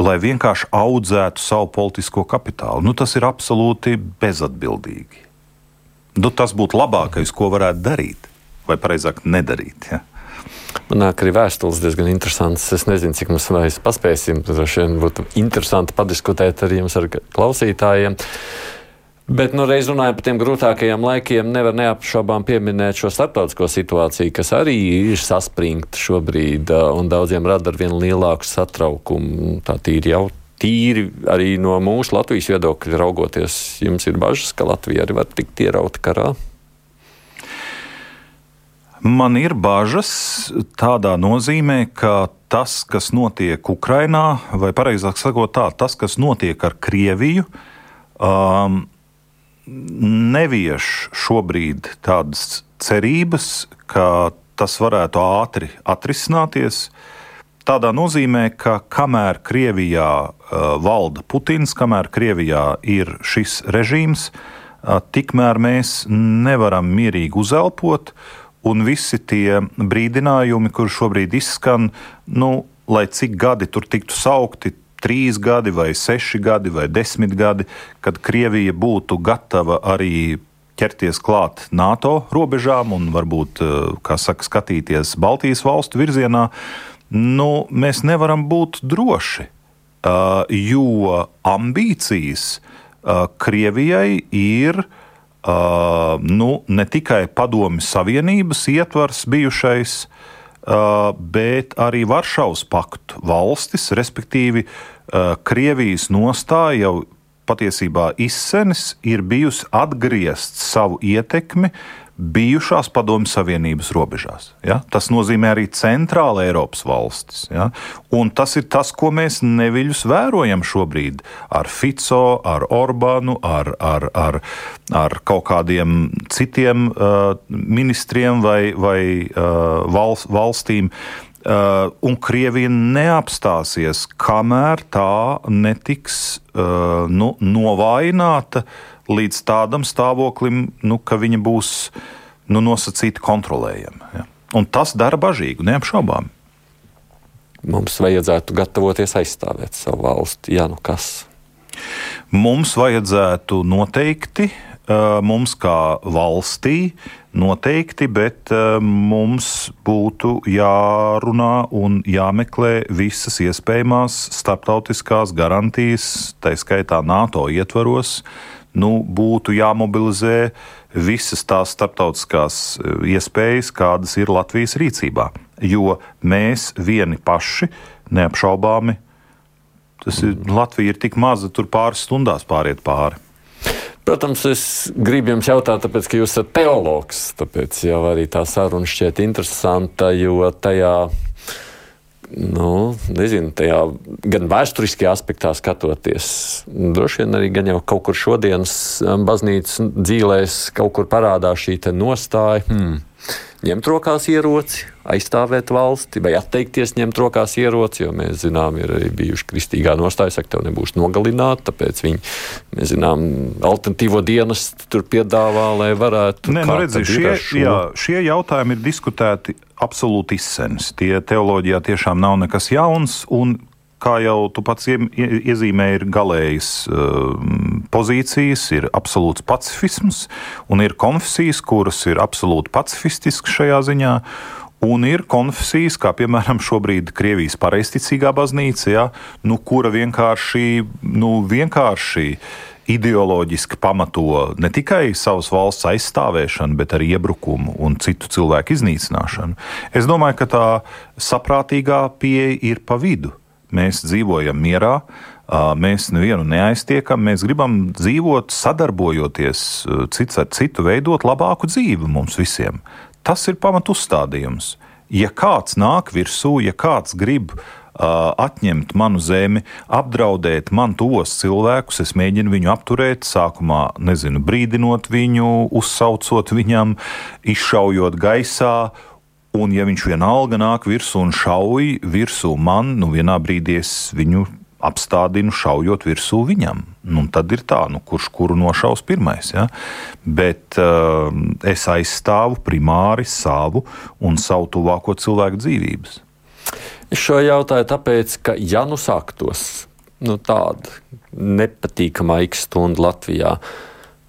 lai vienkārši audzētu savu politisko kapitālu. Nu, tas ir absolūti bezatbildīgi. Nu, tas būtu labākais, ko varētu darīt, vai precīzāk, nedarīt. Ja? Man nāk arī vēstules diezgan interesants. Es nezinu, cik mums vairs paspēsim. Droši vien būtu interesanti padiskutēt ar jums, ar klausītājiem. Bet, nu, reiz runājot par tiem grūtākajiem laikiem, nevar neapšaubām pieminēt šo starptautisko situāciju, kas arī ir saspringta šobrīd un daudziem rada ar vien lielāku satraukumu. Tā tīri jau tīri arī no mūsu Latvijas viedokļa raugoties, jums ir bažas, ka Latvija arī var tikt ierauta karā? Man ir bažas tādā nozīmē, ka tas, kas notiek Ukrajinā, vai precīzāk sakot, tā, tas, kas notiek ar Krieviju, um, nevieš šobrīd tādas cerības, ka tas varētu ātri atrisināties. Tādā nozīmē, ka kamēr Krievijā uh, valda Putins, kamēr Krievijā ir šis režīms, uh, tikmēr mēs nevaram mierīgi uzelpot, un visi tie brīdinājumi, kur šobrīd izskan, nu, lai cik gadi tur tiktu saukti, trīs gadi, vai seši gadi, vai desmit gadi, kad Krievija būtu gatava arī ķerties klāt NATO robežām un varbūt, eh, kā saka, skatīties Baltijas valstu virzienā, nu, mēs nevaram būt droši, eh, jo ambīcijas eh, Krievijai ir nu, ne tikai Padomju Savienības ietvars bijušais, Uh, bet arī Varšavas paktu valstis, respektīvi uh, Krievijas nostāja jau patiesībā izsenis ir bijusi atgriezt savu ietekmi bijušās Padomju Savienības robežās. Ja? Tas nozīmē arī centrāla Eiropas valstis. Ja? Un tas ir tas, ko mēs neviļus vērojam šobrīd ar Fico, ar Orbānu, ar, ar, ar, ar kaut kādiem citiem uh, ministriem vai, vai uh, valsts, valstīm. Uh, un Krievija neapstāsies, kamēr tā netiks uh, nu, novājināta uh, līdz tādam stāvoklim, nu, ka viņa būs nu, nosacīti kontrolējama. Ja. Un tas dara bažīgu, neapšaubām. Mums vajadzētu gatavoties aizstāvēt savu valsti, ja nu kas. Mums vajadzētu noteikti, mums kā valstī, noteikti, bet mums būtu jārunā un jāmeklē visas iespējamās starptautiskās garantijas, tā skaitā NATO ietvaros, nu, būtu jāmobilizē visas tās starptautiskās eh, iespējas, kādas ir Latvijas rīcībā. Jo mēs vieni paši neapšaubāmi Tas ir Latvija ir tik maza, tur pāris stundās pāriet pāri. Protams, es gribu jums jautāt, tāpēc, ka jūs esat teologs. Tāpēc jau arī tā saruna šķiet interesanta, jo tajā, nu, nezinu, tajā gan vēsturiskajā aspektā skatoties, droši vien arī gan jau kaut kur šodienas um, baznīcas dzīvēs kaut kur parādās šī nostāja. Hmm ņemt rokās ieroci, aizstāvēt valsti vai atteikties ņemt rokās ieroci, jo mēs zinām, ir arī bijuši kristīgā nostāja, saka, tev nebūs nogalināti, tāpēc viņi, mēs zinām, alternatīvo dienas tur piedāvā, lai varētu. Nē, nu redzi, šie, jā, šie jautājumi ir diskutēti absolūti izsens. Tie teoloģijā tiešām nav nekas jauns, un kā jau tu pats iezīmēji, ir galējas uh, pozīcijas, ir absolūts pacifisms, un ir konfesijas, kuras ir absolūti pacifistiskas šajā ziņā. Un ir konfesijas, kā piemēram šobrīd Krievijas pareizticīgā baznīca, ja, nu, kura vienkārši, nu, vienkārši ideoloģiski pamato ne tikai savas valsts aizstāvēšanu, bet arī iebrukumu un citu cilvēku iznīcināšanu. Es domāju, ka tā saprātīgā pieeja ir pa vidu. Mēs dzīvojam mierā, mēs nevienu neaiztiekam, mēs gribam dzīvot, sadarbojoties cits ar citu, veidot labāku dzīvi mums visiem. Tas ir pamat uzstādījums. Ja kāds nāk virsū, ja kāds grib atņemt manu zemi, apdraudēt man tos cilvēkus, es mēģinu viņu apturēt, sākumā nezinu, brīdinot viņu, uzsaucot viņam, izšaujot gaisā, Un, ja viņš vienalga nāk virsū un šauj virsū man, nu vienā brīdī es viņu apstādinu, šaujot virsū viņam. Nu, tad ir tā, nu, kurš kuru nošaus pirmais. Ja? Bet uh, es aizstāvu primāri savu un savu tuvāko cilvēku dzīvības. Es šo jautāju tāpēc, ka ja nu sāktos nu, tāda nepatīkama X stunda Latvijā,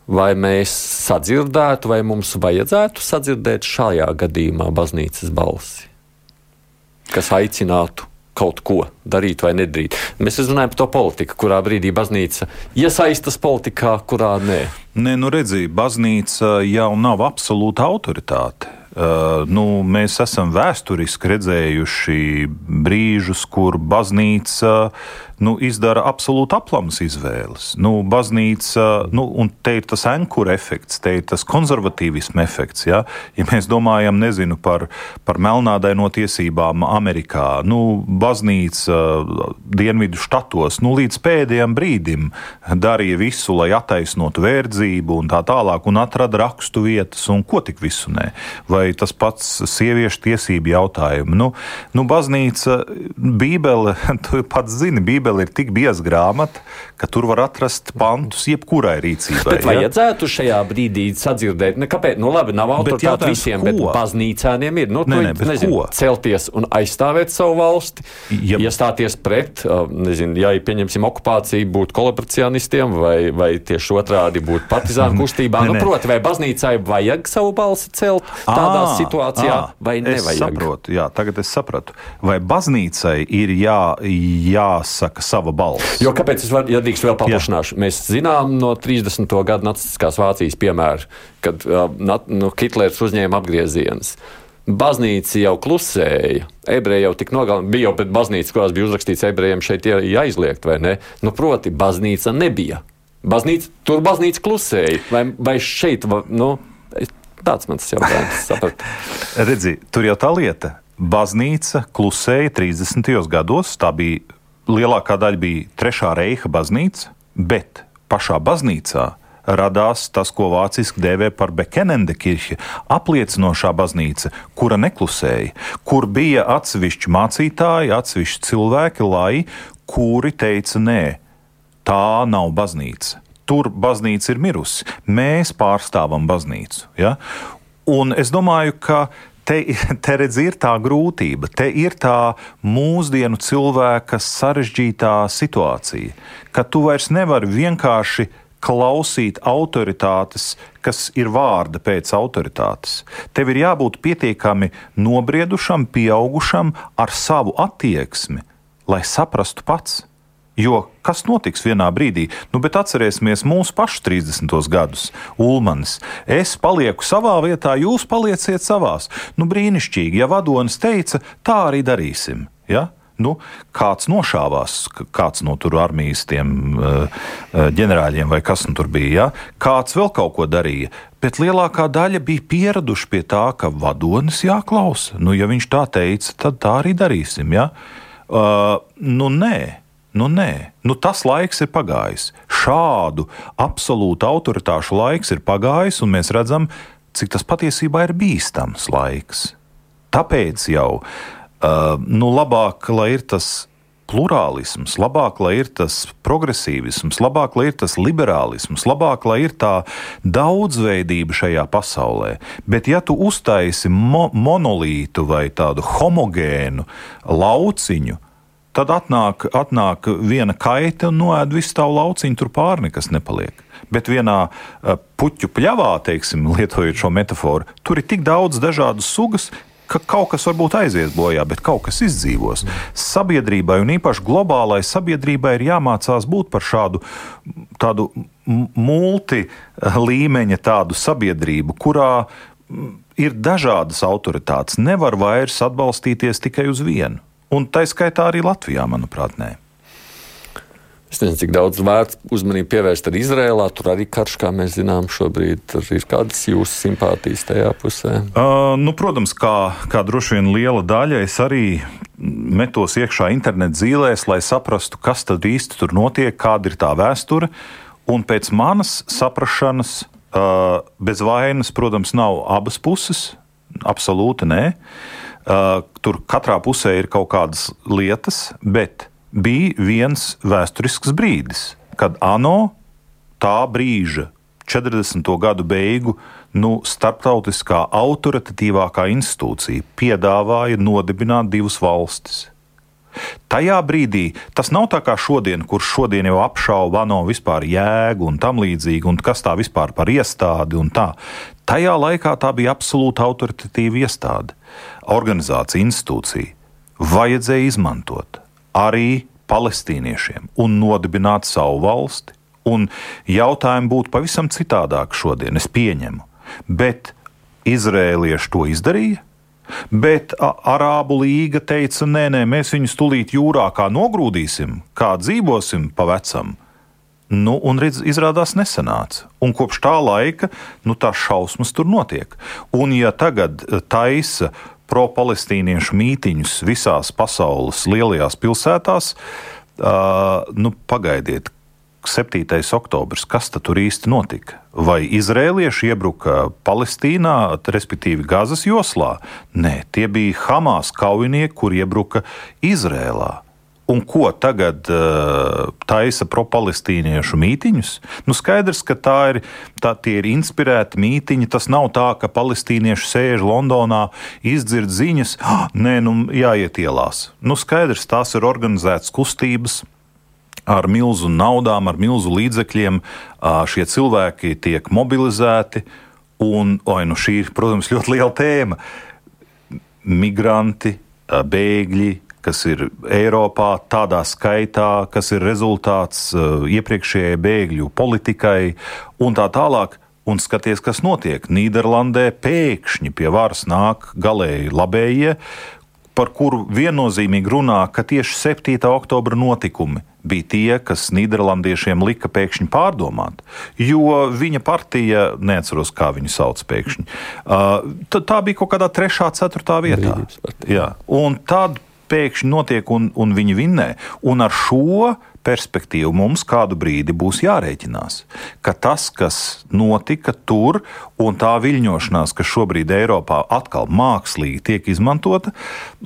vai mēs sadzirdētu, vai mums vajadzētu sadzirdēt šajā gadījumā baznīcas balsi, kas aicinātu kaut ko darīt vai nedarīt. Mēs runājam par to politiku, kurā brīdī baznīca iesaistas politikā, kurā nē. Nē, nu redziet, baznīca jau nav absolūta autoritāte. Uh, nu, mēs esam vēsturiski redzējuši brīžus, kur baznīca nu, izdara absolūti aplamas izvēles. Nu, baznīca, nu, un te ir tas ankura efekts, te ir tas konservatīvisma efekts. Ja, ja mēs domājam nezinu, par, par melnādaino tiesībām Amerikā, nu, baznīca dienvidu štatos nu, līdz pēdējiem brīdim darīja visu, lai attaisnotu verdzību un tā tālāk, un atrada rakstu vietas, un ko tik visu nē. Vai tas pats sieviešu tiesību jautājumi. Nu, nu, baznīca, Bībele, *laughs* tu pats zini, Bībele ir tik bieza grāmata, ka tur var atrast pantus jebkurai rīcībai. Bet vajadzētu ja? šajā brīdī sadzirdēt, ne, kāpēc, nu labi, nav autoritāte visiem, ko? bet baznīcāniem ir, nu, nē, nē, nezinu, ko? celties un aizstāvēt savu valsti, ja. iestāties pret, nezinu, ja pieņemsim okupāciju, būt kolaboracionistiem vai, vai tieši otrādi būt partizānu kustībā. nu, proti, vai baznīcai vajag savu balsi celt tādā à, situācijā à, vai nevajag? Es saprotu, jā, tagad es sapratu. Vai baznīcai ir jā, jāsaka, sava balss. Jo kāpēc es varu, ja drīkst vēl paplašināšu? Jā. Mēs zinām no 30. gada nacistiskās Vācijas piemēra, kad uh, nu, Hitlers uzņēma apgriezienus. Baznīca jau klusēja. Ebreji jau tik nogalināti. Bija jau pēc baznīcas, kurās bija uzrakstīts, ebrejiem šeit jāizliekt, vai ne? Nu, proti, baznīca nebija. Baznīca, tur baznīca klusēja. Vai, vai šeit, nu, tāds mans jautājums. *laughs* Redzi, tur jau tā lieta. Baznīca klusēja 30. gados. Tā bija lielākā daļa bija Trešā reiha baznīca, bet pašā baznīcā radās tas, ko vāciski dēvē par Bekenende kirche, apliecinošā baznīca, kura neklusēja, kur bija atsevišķi mācītāji, atsevišķi cilvēki, lai kuri teica, nē, tā nav baznīca. Tur baznīca ir mirusi. Mēs pārstāvam baznīcu. Ja? Un es domāju, ka te, *laughs* te redz, ir tā grūtība, te ir tā mūsdienu cilvēka sarežģītā situācija, ka tu vairs nevari vienkārši klausīt autoritātes, kas ir vārda pēc autoritātes. Tev ir jābūt pietiekami nobriedušam, pieaugušam ar savu attieksmi, lai saprastu pats. Jo kas notiks vienā brīdī? Nu, bet atcerēsimies mūsu pašu 30. gadus. Ulmanis, es palieku savā vietā, jūs palieciet savās. Nu, brīnišķīgi, ja vadonis teica, tā arī darīsim. Ja? Nu, kāds nošāvās, kāds no tur armijas tiem uh, ģenerāļiem vai kas nu tur bija, ja? kāds vēl kaut ko darīja. Bet lielākā daļa bija pieraduši pie tā, ka vadonis jāklausa. Nu, ja viņš tā teica, tad tā arī darīsim. Ja? Uh, nu, nē. Nu, nē, nu, tas laiks ir pagājis. Šādu absolūtu autoritāšu laiks ir pagājis, un mēs redzam, cik tas patiesībā ir bīstams laiks. Tāpēc jau uh, nu, labāk, lai ir tas plurālisms, labāk, lai ir tas progresīvisms, labāk, lai ir tas liberālisms, labāk, lai ir tā daudzveidība šajā pasaulē. Bet, ja tu uztaisi mo monolītu vai tādu homogēnu lauciņu, tad atnāk, atnāk viena kaita un noēd visu tavu lauciņu, tur pāri nekas nepaliek. Bet vienā uh, puķu pļavā, teiksim, lietojot šo metaforu, tur ir tik daudz dažādas sugas, ka kaut kas varbūt aizies bojā, bet kaut kas izdzīvos. Sabiedrībai, un īpaši globālai sabiedrībai, ir jāmācās būt par šādu tādu multi līmeņa tādu sabiedrību, kurā ir dažādas autoritātes. Nevar vairs atbalstīties tikai uz vienu. Un tā skaitā arī Latvijā, manuprāt, nē. Es nezinu, cik daudz vērts uzmanību pievērst arī Izrēlā. Tur arī karš, kā mēs zinām, šobrīd ir kādas jūsu simpātijas tajā pusē. Uh, nu, protams, kā, kā droši vien liela daļa, es arī metos iekšā internetu zīlēs, lai saprastu, kas tad īsti tur notiek, kāda ir tā vēsture. Un pēc manas saprašanas, uh, bez vainas, protams, nav abas puses. Absolūti nē. Uh, tur katrā pusē ir kaut kādas lietas, bet bija viens vēsturisks brīdis, kad ANO tā brīža, 40. gadu beigu, nu, starptautiskā autoritatīvākā institūcija piedāvāja nodibināt divas valstis. Tajā brīdī tas nav tā kā šodien, kurš šodien jau apšauba ANO vispār jēgu un tam līdzīgi, un kas tā vispār par iestādi un tā. Tajā laikā tā bija absolūti autoritatīva iestāde, organizācija, institūcija. Vajadzēja izmantot arī palestīniešiem un nodibināt savu valsti. Un jautājumi būtu pavisam citādāk šodien, es pieņemu. Bet izrēlieši to izdarīja. Bet Arābu līga teica, nē, nē, mēs viņus tulīt jūrā kā nogrūdīsim, kā dzīvosim pa vecam. Nu, un izrādās nesanāca. Un kopš tā laika nu, tās šausmas tur notiek. Un ja tagad taisa pro-palestīniešu mītiņus visās pasaules lielajās pilsētās. Uh, nu, pagaidiet, 7. oktobris, kas tur īsti notika? Vai izrēlieši iebruka Palestīnā, respektīvi Gazas joslā? Nē, tie bija Hamas kaujinieki, kur iebruka Izrēlā. Un ko tagad uh, taisa pro-palestīniešu mītiņus? Nu, skaidrs, ka tā ir, tā ir inspirēta mītiņa. Tas nav tā, ka palestīnieši sēž Londonā, izdzird ziņas, ah, nē, nu, jāiet ielās. Nu, skaidrs, tās ir organizētas kustības. Ar milzu naudām, ar milzu līdzekļiem šie cilvēki tiek mobilizēti. Un, oi, nu šī ir, protams, ļoti liela tēma. Migranti, bēgļi, kas ir Eiropā, tādā skaitā, kas ir rezultāts uh, iepriekšējai bēgļu politikai un tā tālāk. Un skaties, kas notiek. Nīderlandē pēkšņi pie varas nāk galēji labējie, par kuru viennozīmīgi runā, ka tieši 7. oktobra notikumi bija tie, kas Nīderlandiešiem lika pēkšņi pārdomāt. Jo viņa partija, neatceros, kā viņu sauc pēkšņi, uh, tā bija kaut kādā 3. un 4. vietā. Jā. Un tad pēkšņi notiek un, un viņi vinnē. Un ar šo perspektīvu mums kādu brīdi būs jārēķinās, ka tas, kas notika tur, un tā viļņošanās, kas šobrīd Eiropā atkal mākslīgi tiek izmantota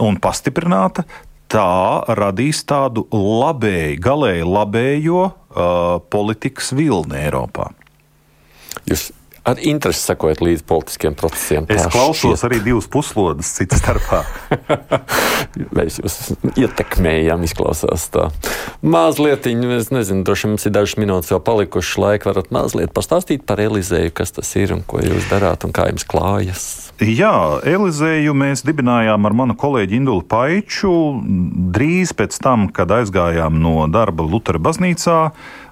un pastiprināta, tā radīs tādu labēju, galēji labējo uh, politikas vilni Eiropā. Jūs ar interesi sekojat līdz politiskiem procesiem. Es klausos šķiet. arī divas puslodes, citas starpā. *laughs* Mēs jūs ietekmējam, izklausās tā. Mazliet, es nezinu, droši vien mums ir dažas minūtes vēl palikušas laika. Varat mazliet pastāstīt par Elizēju, kas tas ir un ko jūs darāt un kā jums klājas. Jā, Elizēju mēs dibinājām ar manu kolēģi Indulu Paiču drīz pēc tam, kad aizgājām no darba Lutera baznīcā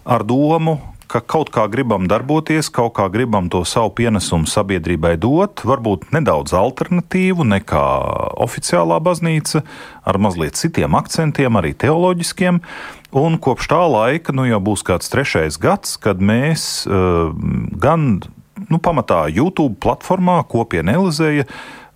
ar domu, ka kaut kā gribam darboties, kaut kā gribam to savu pienesumu sabiedrībai dot, varbūt nedaudz alternatīvu nekā oficiālā baznīca, ar mazliet citiem akcentiem, arī teoloģiskiem. Un kopš tā laika, nu jau būs kāds trešais gads, kad mēs uh, gan nu, pamatā YouTube platformā kopiena Elizeja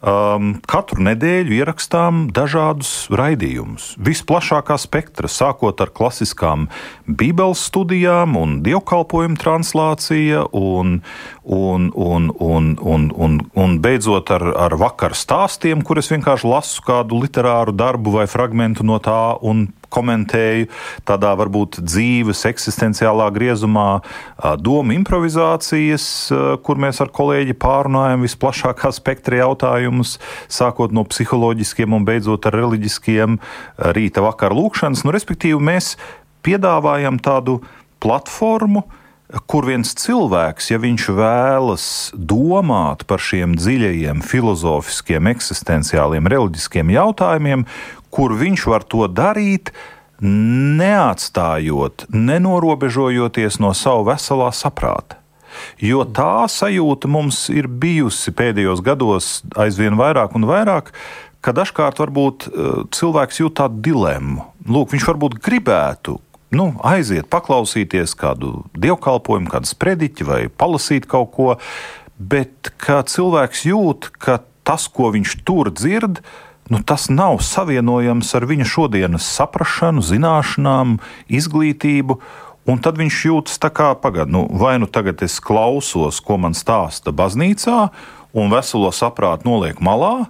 um, katru nedēļu ierakstām dažādus raidījumus. Visplašākā spektra, sākot ar klasiskām Bībeles studijām, un dievkalpojumu translācija, un, un, un, un, un, un, un beidzot ar, ar vakaru stāstiem, kur es vienkārši lasu kādu literāru darbu vai fragment no tā un komentēju tādā varbūt dzīves, eksistenciālā griezumā, domu improvizācijas, kur mēs ar kolēģi pārunājam visplašākā spektra jautājumus, sākot no psiholoģiskiem un beidzot ar reliģiskiem rīta vakar lūkšanas. Nu, respektīvi, mēs piedāvājam tādu platformu, kur viens cilvēks, ja viņš vēlas domāt par šiem dziļajiem, filozofiskiem, eksistenciāliem, reliģiskiem jautājumiem, kur viņš var to darīt, neatstājot, nenorobežojoties no savu veselā saprāta. Jo tā sajūta mums ir bijusi pēdējos gados aizvien vairāk un vairāk, ka dažkārt varbūt eh, cilvēks jūt tādu dilemmu. Lūk, viņš varbūt gribētu nu, aiziet, paklausīties kādu dievkalpojumu, kādu sprediķi vai palasīt kaut ko, bet kā cilvēks jūt, ka tas, ko viņš tur dzird, nu, tas nav savienojams ar viņa šodienas saprāšanu, zināšanām, izglītību. Un tad viņš jūtas tā kā, pagaidi, nu, vai nu tagad es klausos, ko man stāsta baznīcā, un veselo saprātu noliek malā,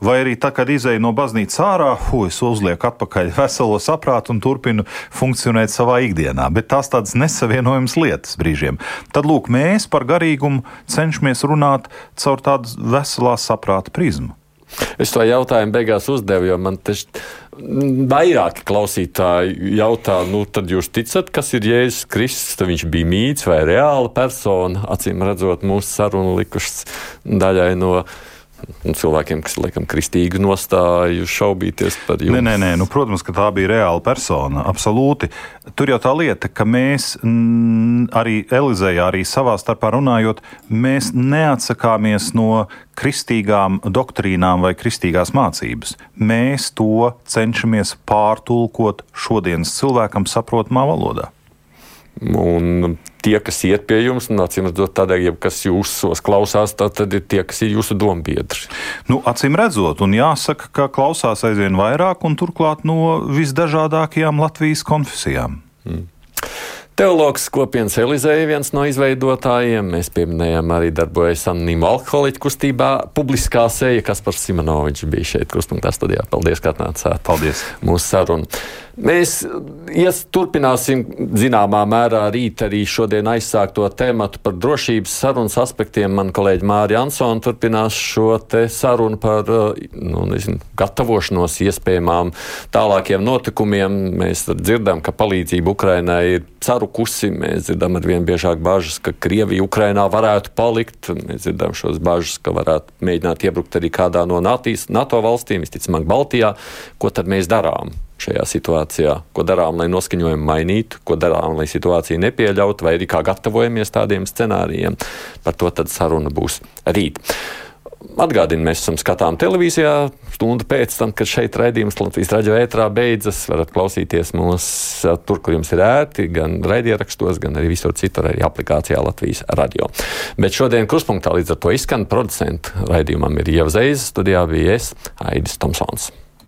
vai arī tā, kad izēju no baznīcas ārā, hu, es uzlieku atpakaļ veselo saprātu un turpinu funkcionēt savā ikdienā. Bet tās tādas nesavienojamas lietas brīžiem. Tad, lūk, mēs par garīgumu cenšamies runāt caur tādu veselā saprāta prizmu. Es to jautājumu beigās uzdevu, jo man tieši vairāki klausītāji jautā, nu, tad jūs ticat, kas ir Jēzus Kristus? Tad viņš bija mīts vai reāla persona, acīm redzot, mūsu sarunu likušas daļai no Un cilvēkiem, kas laikam kristīgu nostāju, šaubīties par jums. Nē, nē, nē nu, protams, ka tā bija reāla persona. Absolūti. Tur jau tā lieta, ka mēs m, arī Elizejā, arī savā starpā runājot, mēs neatsakāmies no kristīgām doktrīnām vai kristīgās mācības. Mēs to cenšamies pārtulkot šodienas cilvēkam saprotamā valodā. Un tie, kas iet pie jums, un acīm redzot, tādēļ, kas jūsos klausās, tad ir tie, kas ir jūsu dombiedri. Nu, acīm redzot, un jāsaka, ka klausās aizvien vairāk, un turklāt no visdažādākajām Latvijas konfesijām. Mm. Teologs kopienas Elizeja viens no izveidotājiem. Mēs pieminējām arī darbojas anonīmu alkoholiķu kustībā. Publiskā seja, kas par Simonoviču bija šeit krustpunktā studijā. Paldies, ka atnācāt. Paldies. Mūsu sarunu. Mēs ies, turpināsim zināmā mērā rīt arī šodien aizsākto tēmatu par drošības sarunas aspektiem. Man kolēģi Mārija Ansona turpinās šo sarunu par nu, nezinu, gatavošanos iespējamām tālākiem notikumiem. Mēs dzirdam, ka palīdzība Ukrainai ir sarukusi. Mēs dzirdam ar vien biežāk bažas, ka Krievija Ukrainā varētu palikt. Mēs dzirdam šos bažas, ka varētu mēģināt iebrukt arī kādā no NATO valstīm, visticamāk Baltijā. Ko tad mēs darām? Šajā situācijā, ko darām, lai noskaņojumu mainītu, ko darām, lai situāciju nepieļautu, vai arī kā gatavojamies tādiem scenārijiem. Par to tad saruna būs rīt. Atgādini, mēs esam skatām televīzijā, stundu pēc tam, kad šeit raidījums Latvijas raidījuma ētrā beidzas. varat klausīties mūs tur, kur jums ir ērti, gan raidierakstos, gan arī visur citur, arī aplikācijā Latvijas radio. Bet šodien kruspunktā līdz ar to izskan producentu raidījumam ir Ieva Zeiza, studijā bija es, Aidis Tomsons.